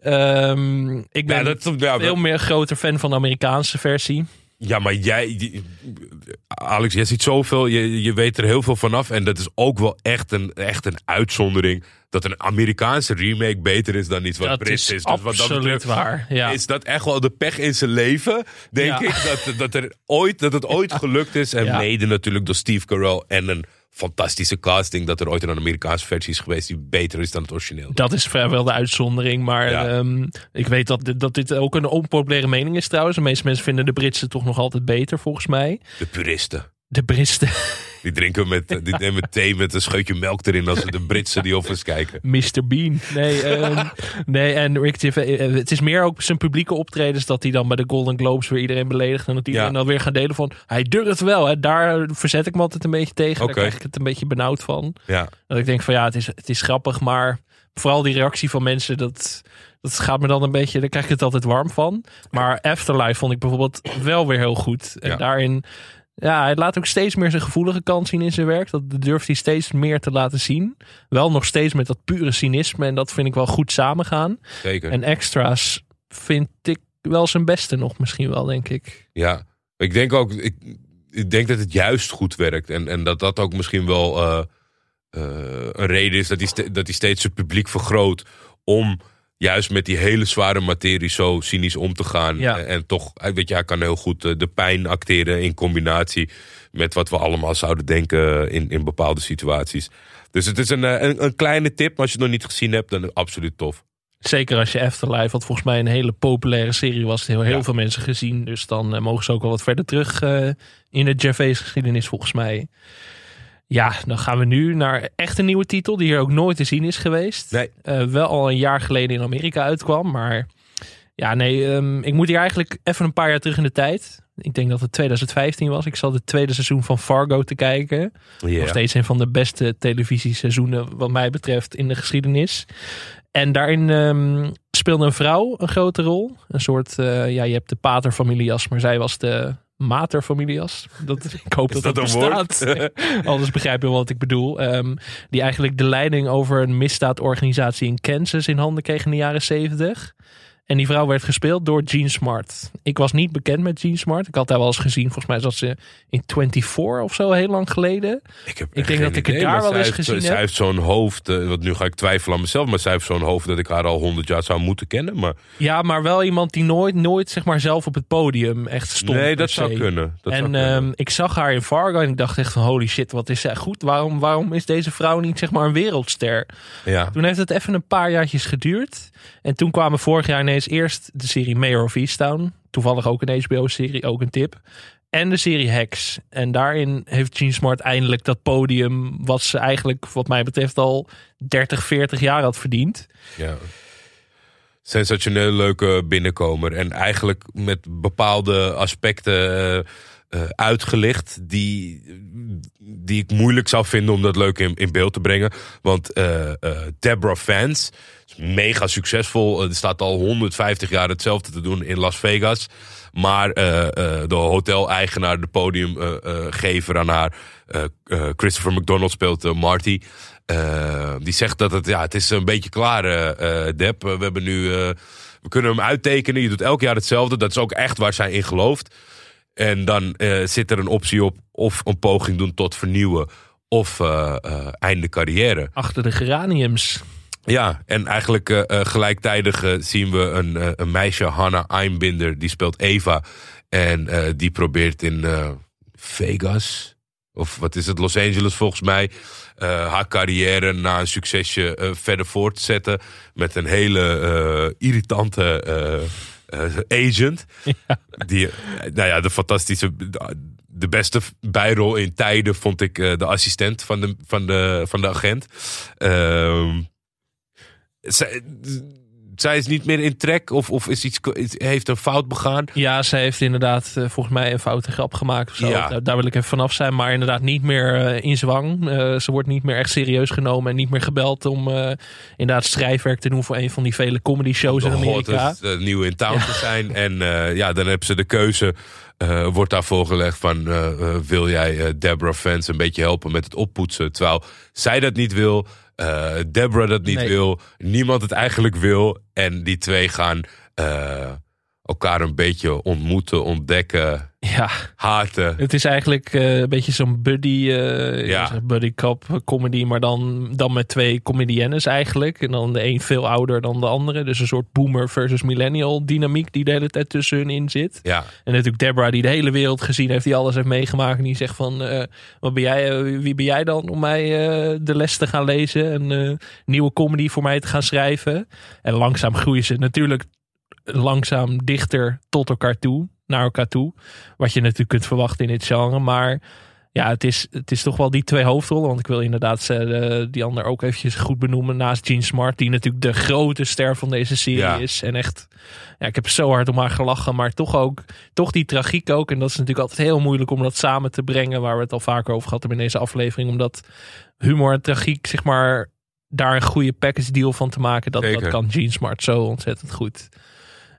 Ehm, ik ben Ja, dat, ja, veel meer groter fan van de Amerikaanse versie. Ja, maar jij, Alex, jij ziet zoveel, je, je weet er heel veel vanaf. En dat is ook wel echt een, echt een uitzondering. Dat een Amerikaanse remake beter is dan iets wat dat Brits is is. Dus wat dat absoluut betreft waar. Ja. is dat echt wel de pech in zijn leven. Denk Ja. ik dat, dat, er ooit, dat het ooit gelukt is. En mede natuurlijk door Steve Carell en een fantastische casting. Dat er ooit een Amerikaanse versie is geweest die beter is dan het origineel. Dat is vrijwel de uitzondering. Maar Ja. ehm, ik weet dat, dit- dat dit ook een onpopulaire mening is trouwens. De meeste mensen vinden de Britse toch nog altijd beter volgens mij. De puristen. De Britten. Die drinken met, die nemen thee met een scheutje melk erin als ze de Britse die Office kijken. Mr. Bean. Nee, ehm, nee en Rick Gervais, eh, het is meer ook zijn publieke optredens dat hij dan bij de Golden Globes weer iedereen beledigt. En dat iedereen Ja. dan weer gaat delen van, hij durft wel. Hè. Daar verzet ik me altijd een beetje tegen. Oké. Daar krijg ik het een beetje benauwd van. Ja. Dat ik denk van ja, het is, het is grappig, maar vooral die reactie van mensen, dat, dat gaat me dan een beetje, daar krijg ik het altijd warm van. Maar Afterlife vond ik bijvoorbeeld wel weer heel goed. En Ja. daarin, ja, hij laat ook steeds meer zijn gevoelige kant zien in zijn werk. Dat durft hij steeds meer te laten zien. Wel nog steeds met dat pure cynisme en dat vind ik wel goed samengaan. Zeker. En extra's vind ik wel zijn beste nog misschien wel, denk ik. Ja, ik denk ook, ik, ik denk dat het juist goed werkt. En, en dat dat ook misschien wel eh, eh, een reden is dat hij, dat hij steeds zijn publiek vergroot. Om juist met die hele zware materie zo cynisch om te gaan. Ja. En, toch, eh, weet je, hij kan heel goed eh, de pijn acteren in combinatie met wat we allemaal zouden denken in, in bepaalde situaties. Dus het is een, eh, een, een kleine tip, maar als je het nog niet gezien hebt, dan absoluut tof. Zeker als je Afterlife, wat volgens mij een hele populaire serie was, heel, heel Ja. veel mensen gezien. Dus dan eh, mogen ze ook wel wat verder terug eh, in de Gervais geschiedenis volgens mij. Ja, dan gaan we nu naar echt een nieuwe titel die hier ook nooit te zien is geweest. Nee. Eh, wel al een jaar geleden in Amerika uitkwam, maar ja, nee, ehm, ik moet hier eigenlijk even een paar jaar terug in de tijd. Ik denk dat het 2015 was. Ik zat het tweede seizoen van Fargo te kijken. Nog steeds een van de beste televisieseizoenen wat mij betreft in de geschiedenis. En daarin ehm, speelde een vrouw een grote rol. Een soort, eh, ja, je hebt de paterfamilias, maar zij was de materfamilias. Dat, ik hoop dat dat, dat bestaat. Anders begrijp je wat ik bedoel. Ehm, die eigenlijk de leiding over een misdaadorganisatie in Kansas in handen kreeg in de jaren 70. En die vrouw werd gespeeld door Jean Smart. Ik was niet bekend met Jean Smart. Ik had haar wel eens gezien. Volgens mij zat ze in 24 of zo heel lang geleden. Ik, heb Ik echt denk dat ik het daar wel zij eens heeft- gezien Zij heb. heeft zo'n hoofd, eh, want nu ga ik twijfelen aan mezelf, maar zij heeft zo'n hoofd dat ik haar al honderd jaar zou moeten kennen. Maar Ja, maar wel iemand die nooit, nooit zeg maar zelf op het podium echt stond. nee, dat zou kunnen. Dat zou en kunnen. ehm, ik zag haar in Fargo en ik dacht echt van holy shit, wat is zij goed? Waarom, waarom is deze vrouw niet zeg maar een wereldster? ja. Toen heeft het even een paar jaartjes geduurd. En toen kwamen vorig jaar ineens eerst de serie Mayor of Easttown. Toevallig ook een HBO-serie, ook een tip. En de serie Hex. En daarin heeft Jean Smart eindelijk dat podium... wat ze eigenlijk, wat mij betreft, al 30, 40 jaar had verdiend. ja. Sensationeel leuke binnenkomer. En eigenlijk met bepaalde aspecten eh, eh, uitgelicht die, die ik moeilijk zou vinden om dat leuk in, in beeld te brengen. Want eh eh Deborah Vance is mega succesvol. Er staat al 150 jaar hetzelfde te doen in Las Vegas. Maar de hotel-eigenaar, de podiumgever aan haar, Christopher McDonald speelt Marty. Die zegt dat het, ja, het is een beetje klaar, Deb. we hebben nu, we kunnen hem uittekenen. Je doet elk jaar hetzelfde. Dat is ook echt waar zij in gelooft. En dan eh, zit er een optie op of een poging doen tot vernieuwen of eh, eh, einde carrière. Achter de geraniums. Ja, en eigenlijk gelijktijdig zien we een, een meisje, Hannah Einbinder, die speelt Eva. En die probeert in Vegas, of wat is het, Los Angeles volgens mij, haar carrière na een succesje verder voort te zetten. Met een hele irritante eh, agent. Die, eh, nou ja, de fantastische, de beste bijrol in tijden vond ik eh, de assistent van de, van de, van de agent. Ehm zij- zij is niet meer in trek of, of is iets, heeft een fout begaan. Ja, ze heeft inderdaad eh, volgens mij een foute grap gemaakt of zo. Ja. Daar, daar wil ik even vanaf zijn. Maar inderdaad niet meer eh, in zwang. Eh, ze wordt niet meer echt serieus genomen. En niet meer gebeld om inderdaad schrijfwerk te doen voor een van die vele comedy shows in De Amerika. nieuw in town te zijn. En ja, dan hebben ze de keuze. wordt daar voorgelegd van wil jij Deborah Fans een beetje helpen met het oppoetsen. Terwijl zij dat niet wil. Eh Deborah dat niet Nee. wil. Niemand het eigenlijk wil. En die twee gaan eh, elkaar een beetje ontmoeten, ontdekken, Ja, haten. het is eigenlijk eh, een beetje zo'n buddy, eh, Ja. buddy cop comedy. Maar dan, dan met twee comediennes eigenlijk. En dan de een veel ouder dan de andere. Dus een soort boomer versus millennial dynamiek die de hele tijd tussen hun in zit. Ja, En natuurlijk Deborah die de hele wereld gezien heeft, die alles heeft meegemaakt. En die zegt van, eh, wat ben jij, wie ben jij dan om mij de les te gaan lezen? En nieuwe comedy voor mij te gaan schrijven. En langzaam groeien ze natuurlijk langzaam dichter tot elkaar toe, naar elkaar toe. Wat je natuurlijk kunt verwachten in dit genre. Maar ja, het is, het is toch wel die twee hoofdrollen. Want ik wil inderdaad eh, die ander ook eventjes goed benoemen. Naast Gene Smart, die natuurlijk de grote ster van deze serie Ja. is. En echt, ja, ik heb zo hard om haar gelachen. Maar toch ook, toch die tragiek ook. En dat is natuurlijk altijd heel moeilijk om dat samen te brengen. Waar we het al vaker over gehad hebben in deze aflevering. Omdat humor en tragiek, zeg maar, daar een goede package deal van te maken. Dat, Zeker. dat kan Gene Smart zo ontzettend goed.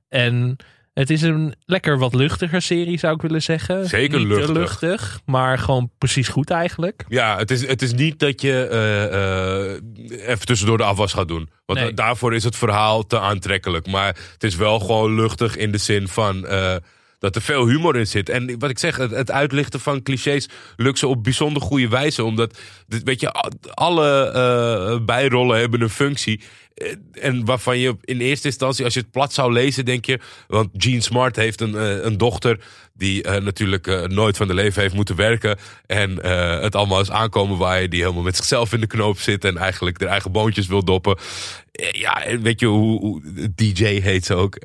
En het is een lekker wat luchtiger serie, zou ik willen zeggen. Zeker Niet te luchtig. luchtig, maar gewoon precies goed eigenlijk. Ja, het is, het is niet dat je eh, eh, even tussendoor de afwas gaat doen. Want Nee. daarvoor is het verhaal te aantrekkelijk. Maar het is wel gewoon luchtig in de zin van eh, dat er veel humor in zit. En wat ik zeg, het, uitlichten van clichés lukt ze op bijzonder goede wijze. Omdat, weet je, alle eh, bijrollen hebben een functie. Eh, En waarvan je in eerste instantie, als je het plat zou lezen, denk je. Want Gene Smart heeft een, eh, een dochter. die natuurlijk nooit van de leven heeft moeten werken. En het allemaal is aankomen waaien. die helemaal met zichzelf in de knoop zit. en eigenlijk de eigen boontjes wil doppen. Ja, weet je hoe, hoe DJ heet ze ook.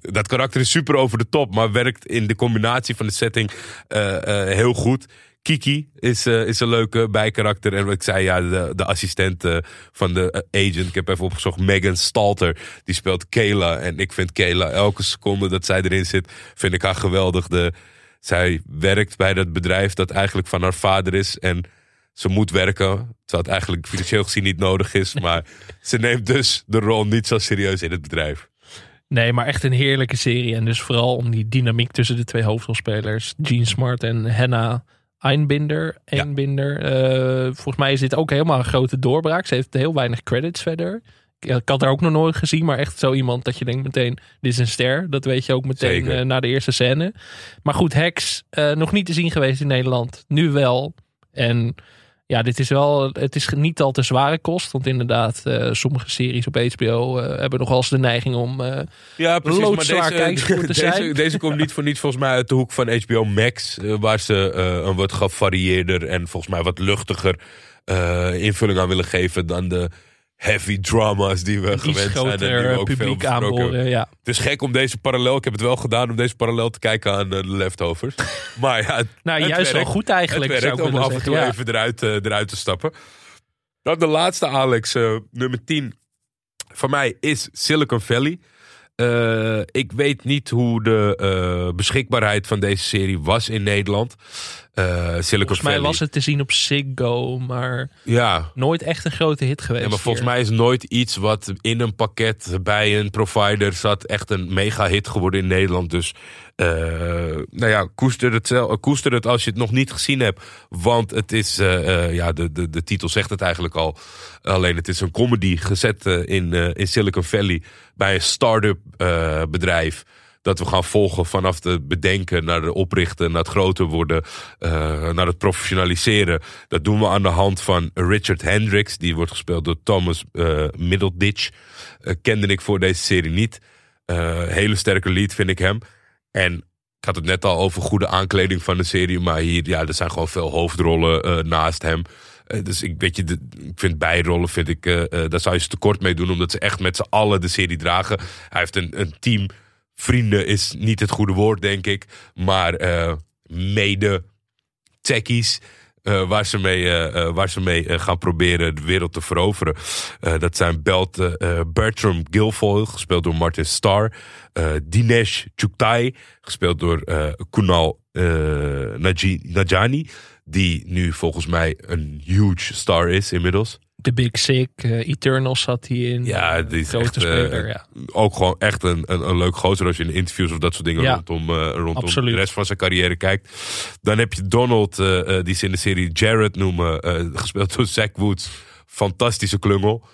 Dat karakter is super over de top, maar werkt in de combinatie van de setting eh, eh, heel goed. Kiki is, eh, is een leuke bijkarakter. En wat ik zei, ja, de, de assistent van de agent. Ik heb even opgezocht. Megan Stalter. Die speelt Kayla. En ik vind Kayla, elke seconde dat zij erin zit, vind ik haar geweldig. Zij werkt bij dat bedrijf dat eigenlijk van haar vader is. En ze moet werken. Terwijl het eigenlijk financieel gezien niet nodig is. Maar ze neemt dus de rol niet zo serieus in het bedrijf. Nee, maar echt een heerlijke serie. En dus vooral om die dynamiek tussen de twee hoofdrolspelers. Gene Smart en Hannah Einbinder. Ja. Einbinder. Eh, volgens mij is dit ook helemaal een grote doorbraak. Ze heeft heel weinig credits verder. Ik, ik had haar ook nog nooit gezien, maar echt zo iemand dat je denkt meteen, dit is een ster. Dat weet je ook meteen eh, na de eerste scène. Maar goed, Hex, eh, nog niet te zien geweest in Nederland. Nu wel. En ja, dit is wel, het is niet al te zware kost. Want inderdaad, eh, sommige series op HBO eh, hebben nog wel eens de neiging om... eh, Ja, Loodzwaar kijkspoor te deze, zijn. deze komt niet voor niets volgens mij uit de hoek van HBO Max. waar ze een wat gevarieerder en volgens mij wat luchtiger invulling aan willen geven dan de heavy drama's die we gewend zijn. En die we ook veel hebben. aanboren. Ja. Het is gek om deze parallel, ik heb het wel gedaan om deze parallel te kijken aan eh, de leftovers. Maar ja, het, Nou, het juist wel werkt. goed eigenlijk. Het zou werkt om af en toe zeggen. Ja. even eruit, eh, eruit te stappen. Dan de laatste, Alex, eh, nummer 10. Voor mij is Silicon Valley. Eh, ik weet niet hoe de eh, beschikbaarheid van deze serie was in Nederland. Eh, Silicon Volgens mij Valley. was het te zien op Ziggo, maar Ja, nooit echt een grote hit geweest. ja, maar volgens hier. mij is nooit iets wat in een pakket bij een provider zat echt een mega hit geworden in Nederland. Dus eh, nou ja, koester het, zel- koester het als je het nog niet gezien hebt. Want het is, eh, eh, ja, de, de, de titel zegt het eigenlijk al. Alleen het is een comedy gezet eh, in, eh, in Silicon Valley bij een start-up eh, bedrijf. Dat we gaan volgen vanaf het bedenken naar het oprichten, naar het groter worden, eh, naar het professionaliseren. Dat doen we aan de hand van Richard Hendricks. Die wordt gespeeld door Thomas eh Middleditch. Eh, kende ik voor deze serie niet. Hele sterke lead vind ik hem. En ik had het net al over goede aankleding van de serie. Maar hier, ja, er zijn gewoon veel hoofdrollen naast hem. Dus ik, weet je, de, ik vind bijrollen, vind ik, daar zou je ze tekort mee doen. Omdat ze echt met z'n allen de serie dragen. Hij heeft een, een team. Vrienden is niet het goede woord, denk ik. Maar eh, mede techies. eh, waar ze mee, eh, waar ze mee gaan proberen de wereld te veroveren. Dat zijn Belt Bertram Guilfoyle, gespeeld door Martin Starr. Dinesh Chuktai, gespeeld door Kunal Najani. Die nu volgens mij een huge star is inmiddels. De Big Sick, eh, Eternals zat hij in. Ja, die Grote echt, eh, speler, ja. ook gewoon echt een, een, een leuk gozer als je in interviews of dat soort dingen Ja, rondom, eh, rondom absoluut. de rest van zijn carrière kijkt. Dan heb je Donald, die ze in de serie Jared noemen, gespeeld door Zach Woods. Fantastische klungel.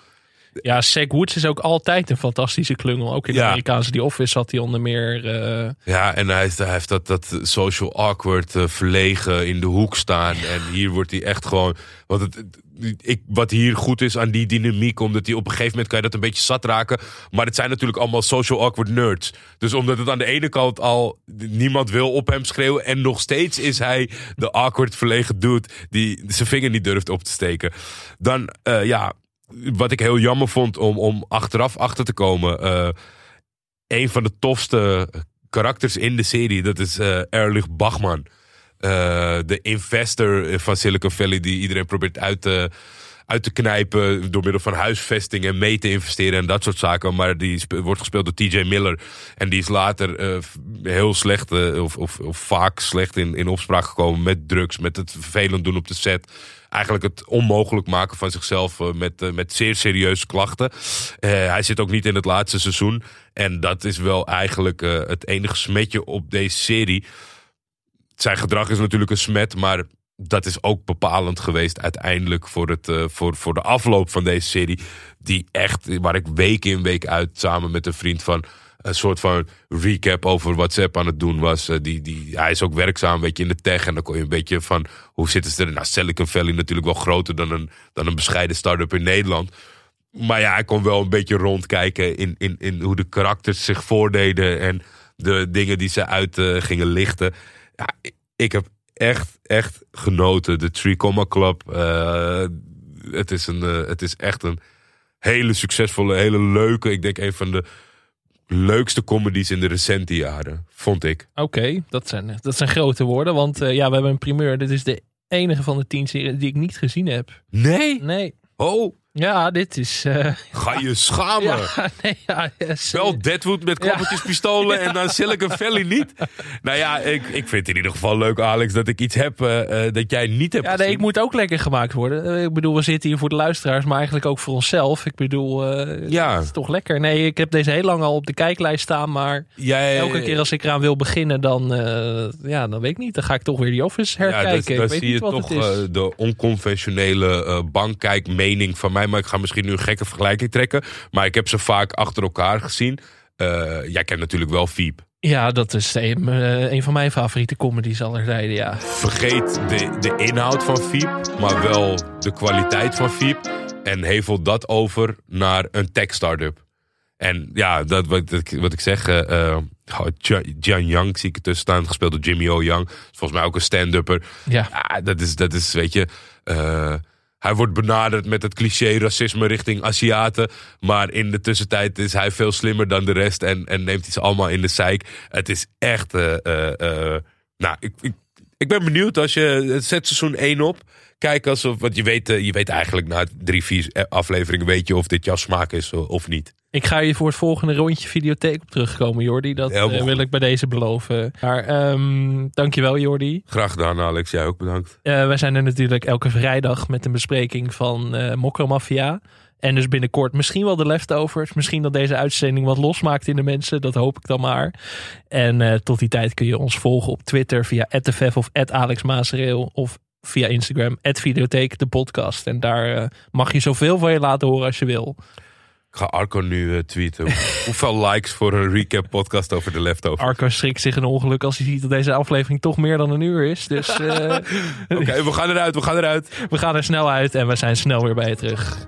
Ja, Zach Woods is ook altijd een fantastische klungel. Ook in de Ja. Amerikaanse The Office zat hij onder meer... eh, Ja, en hij, heeft dat, dat social awkward, eh, verlegen in de hoek staan. En hier wordt hij echt gewoon. Want het, het- ik, wat hier goed is aan die dynamiek, omdat hij op een gegeven moment kan je dat een beetje zat raken. Maar het zijn natuurlijk allemaal social awkward nerds. Dus omdat het aan de ene kant al niemand wil op hem schreeuwen. En nog steeds is hij de awkward verlegen dude die zijn vinger niet durft op te steken. Dan, eh, ja, wat ik heel jammer vond om, om achteraf achter te komen. eh, een van de tofste karakters in de serie, dat is eh Erlich Bachman. Eh, de investor van Silicon Valley die iedereen probeert uit te, uit te knijpen door middel van huisvesting en mee te investeren en dat soort zaken. Maar die wordt gespeeld door TJ Miller. En die is later eh, heel slecht eh, of, of, of vaak slecht in, in opspraak gekomen met drugs, met het vervelend doen op de set. Eigenlijk het onmogelijk maken van zichzelf eh, met, met zeer serieuze klachten. Hij zit ook niet in het laatste seizoen. En dat is wel eigenlijk het enige smetje op deze serie. Zijn gedrag is natuurlijk een smet, maar dat is ook bepalend geweest uiteindelijk voor, het, eh, voor, voor de afloop van deze serie. Die echt, waar ik week in week uit samen met een vriend van een soort van recap over wat Sepp aan het doen was. Eh, die, die, hij is ook werkzaam weet je, in de tech en dan kon je een beetje van hoe zitten ze er. Nou, Silicon Valley natuurlijk wel groter dan een, dan een bescheiden start-up in Nederland. Maar ja, hij kon wel een beetje rondkijken in, in, in hoe de karakters zich voordeden en de dingen die ze uit eh, gingen lichten. Ja, ik heb echt, echt genoten. De Three Comma Club. eh, het, is een, eh, het is echt een hele succesvolle, hele leuke. Ik denk een van de leukste comedies in de recente jaren, vond ik. Oké, dat, zijn, dat zijn grote woorden. Want eh, ja, we hebben een primeur. Dit is de enige van de tien series die ik niet gezien heb. Nee? Nee. Oh, Ja, dit is... eh, ga je schamen. ja, nee, ja, yes. Wel Deadwood met kloppertjespistolen en dan Silicon Valley niet. Nou ja, ik, ik vind het in ieder geval leuk, Alex, dat ik iets heb eh, eh, dat jij niet hebt Ja, nee, gezien. ik moet ook lekker gemaakt worden. Ik bedoel, we zitten hier voor de luisteraars, maar eigenlijk ook voor onszelf. Ik bedoel, Ja. het is toch lekker. Nee, ik heb deze heel lang al op de kijklijst staan, maar Jij, elke keer als ik eraan wil beginnen, dan, ja, dan weet ik niet. Dan ga ik toch weer die Office herkijken. Ja, ik dan, weet zie je wat toch de onconventionele bankkijkmening van mij. Maar ik ga misschien nu een gekke vergelijking trekken. Maar ik heb ze vaak achter elkaar gezien. Eh, jij kent natuurlijk wel Veep. Ja, dat is een, eh, een van mijn favoriete comedies aller tijden, ja. Vergeet de, de inhoud van Veep, maar wel de kwaliteit van Veep. En hevel dat over naar een tech-startup. En ja, dat, wat, ik- wat ik zeg, Jan- Jian Yang zie ik ertussen staan, gespeeld door Jimmy O. Yang. Volgens mij ook een stand-upper. Ja, Ja, dat is, dat is weet je. Hij wordt benaderd met het cliché racisme richting Aziaten. Maar in de tussentijd is hij veel slimmer dan de rest. En, en neemt iets allemaal in de zeik. Het is echt. eh, eh, eh, nou, ik, ik, ik ben benieuwd als je. Zet seizoen 1 op. Kijk alsof. Want je weet, je weet eigenlijk na drie, vier afleveringen. Weet je of dit jouw smaak is of niet. Ik ga hier voor het volgende rondje videotheek op terugkomen, Jordi. Dat eh, wil ik bij deze beloven. Maar ehm, dankjewel, Jordi. Graag gedaan, Alex. Jij ook bedankt. Eh, wij zijn er natuurlijk elke vrijdag met een bespreking van eh Mokromafia. En dus binnenkort misschien wel de leftovers. Misschien dat deze uitzending wat losmaakt in de mensen. Dat hoop ik dan maar. En tot die tijd kun je ons volgen op Twitter via @tefef of @alexmaasreel of via Instagram @videotheek de podcast. En daar mag je zoveel van je laten horen als je wil. Ik ga Arco nu eh, tweeten. Hoeveel likes voor een recap podcast over de leftovers? Arco schrikt zich een ongeluk als hij ziet dat deze aflevering toch meer dan een uur is. Dus eh, Oké, we gaan eruit, we gaan eruit. we gaan er snel uit en we zijn snel weer bij je terug.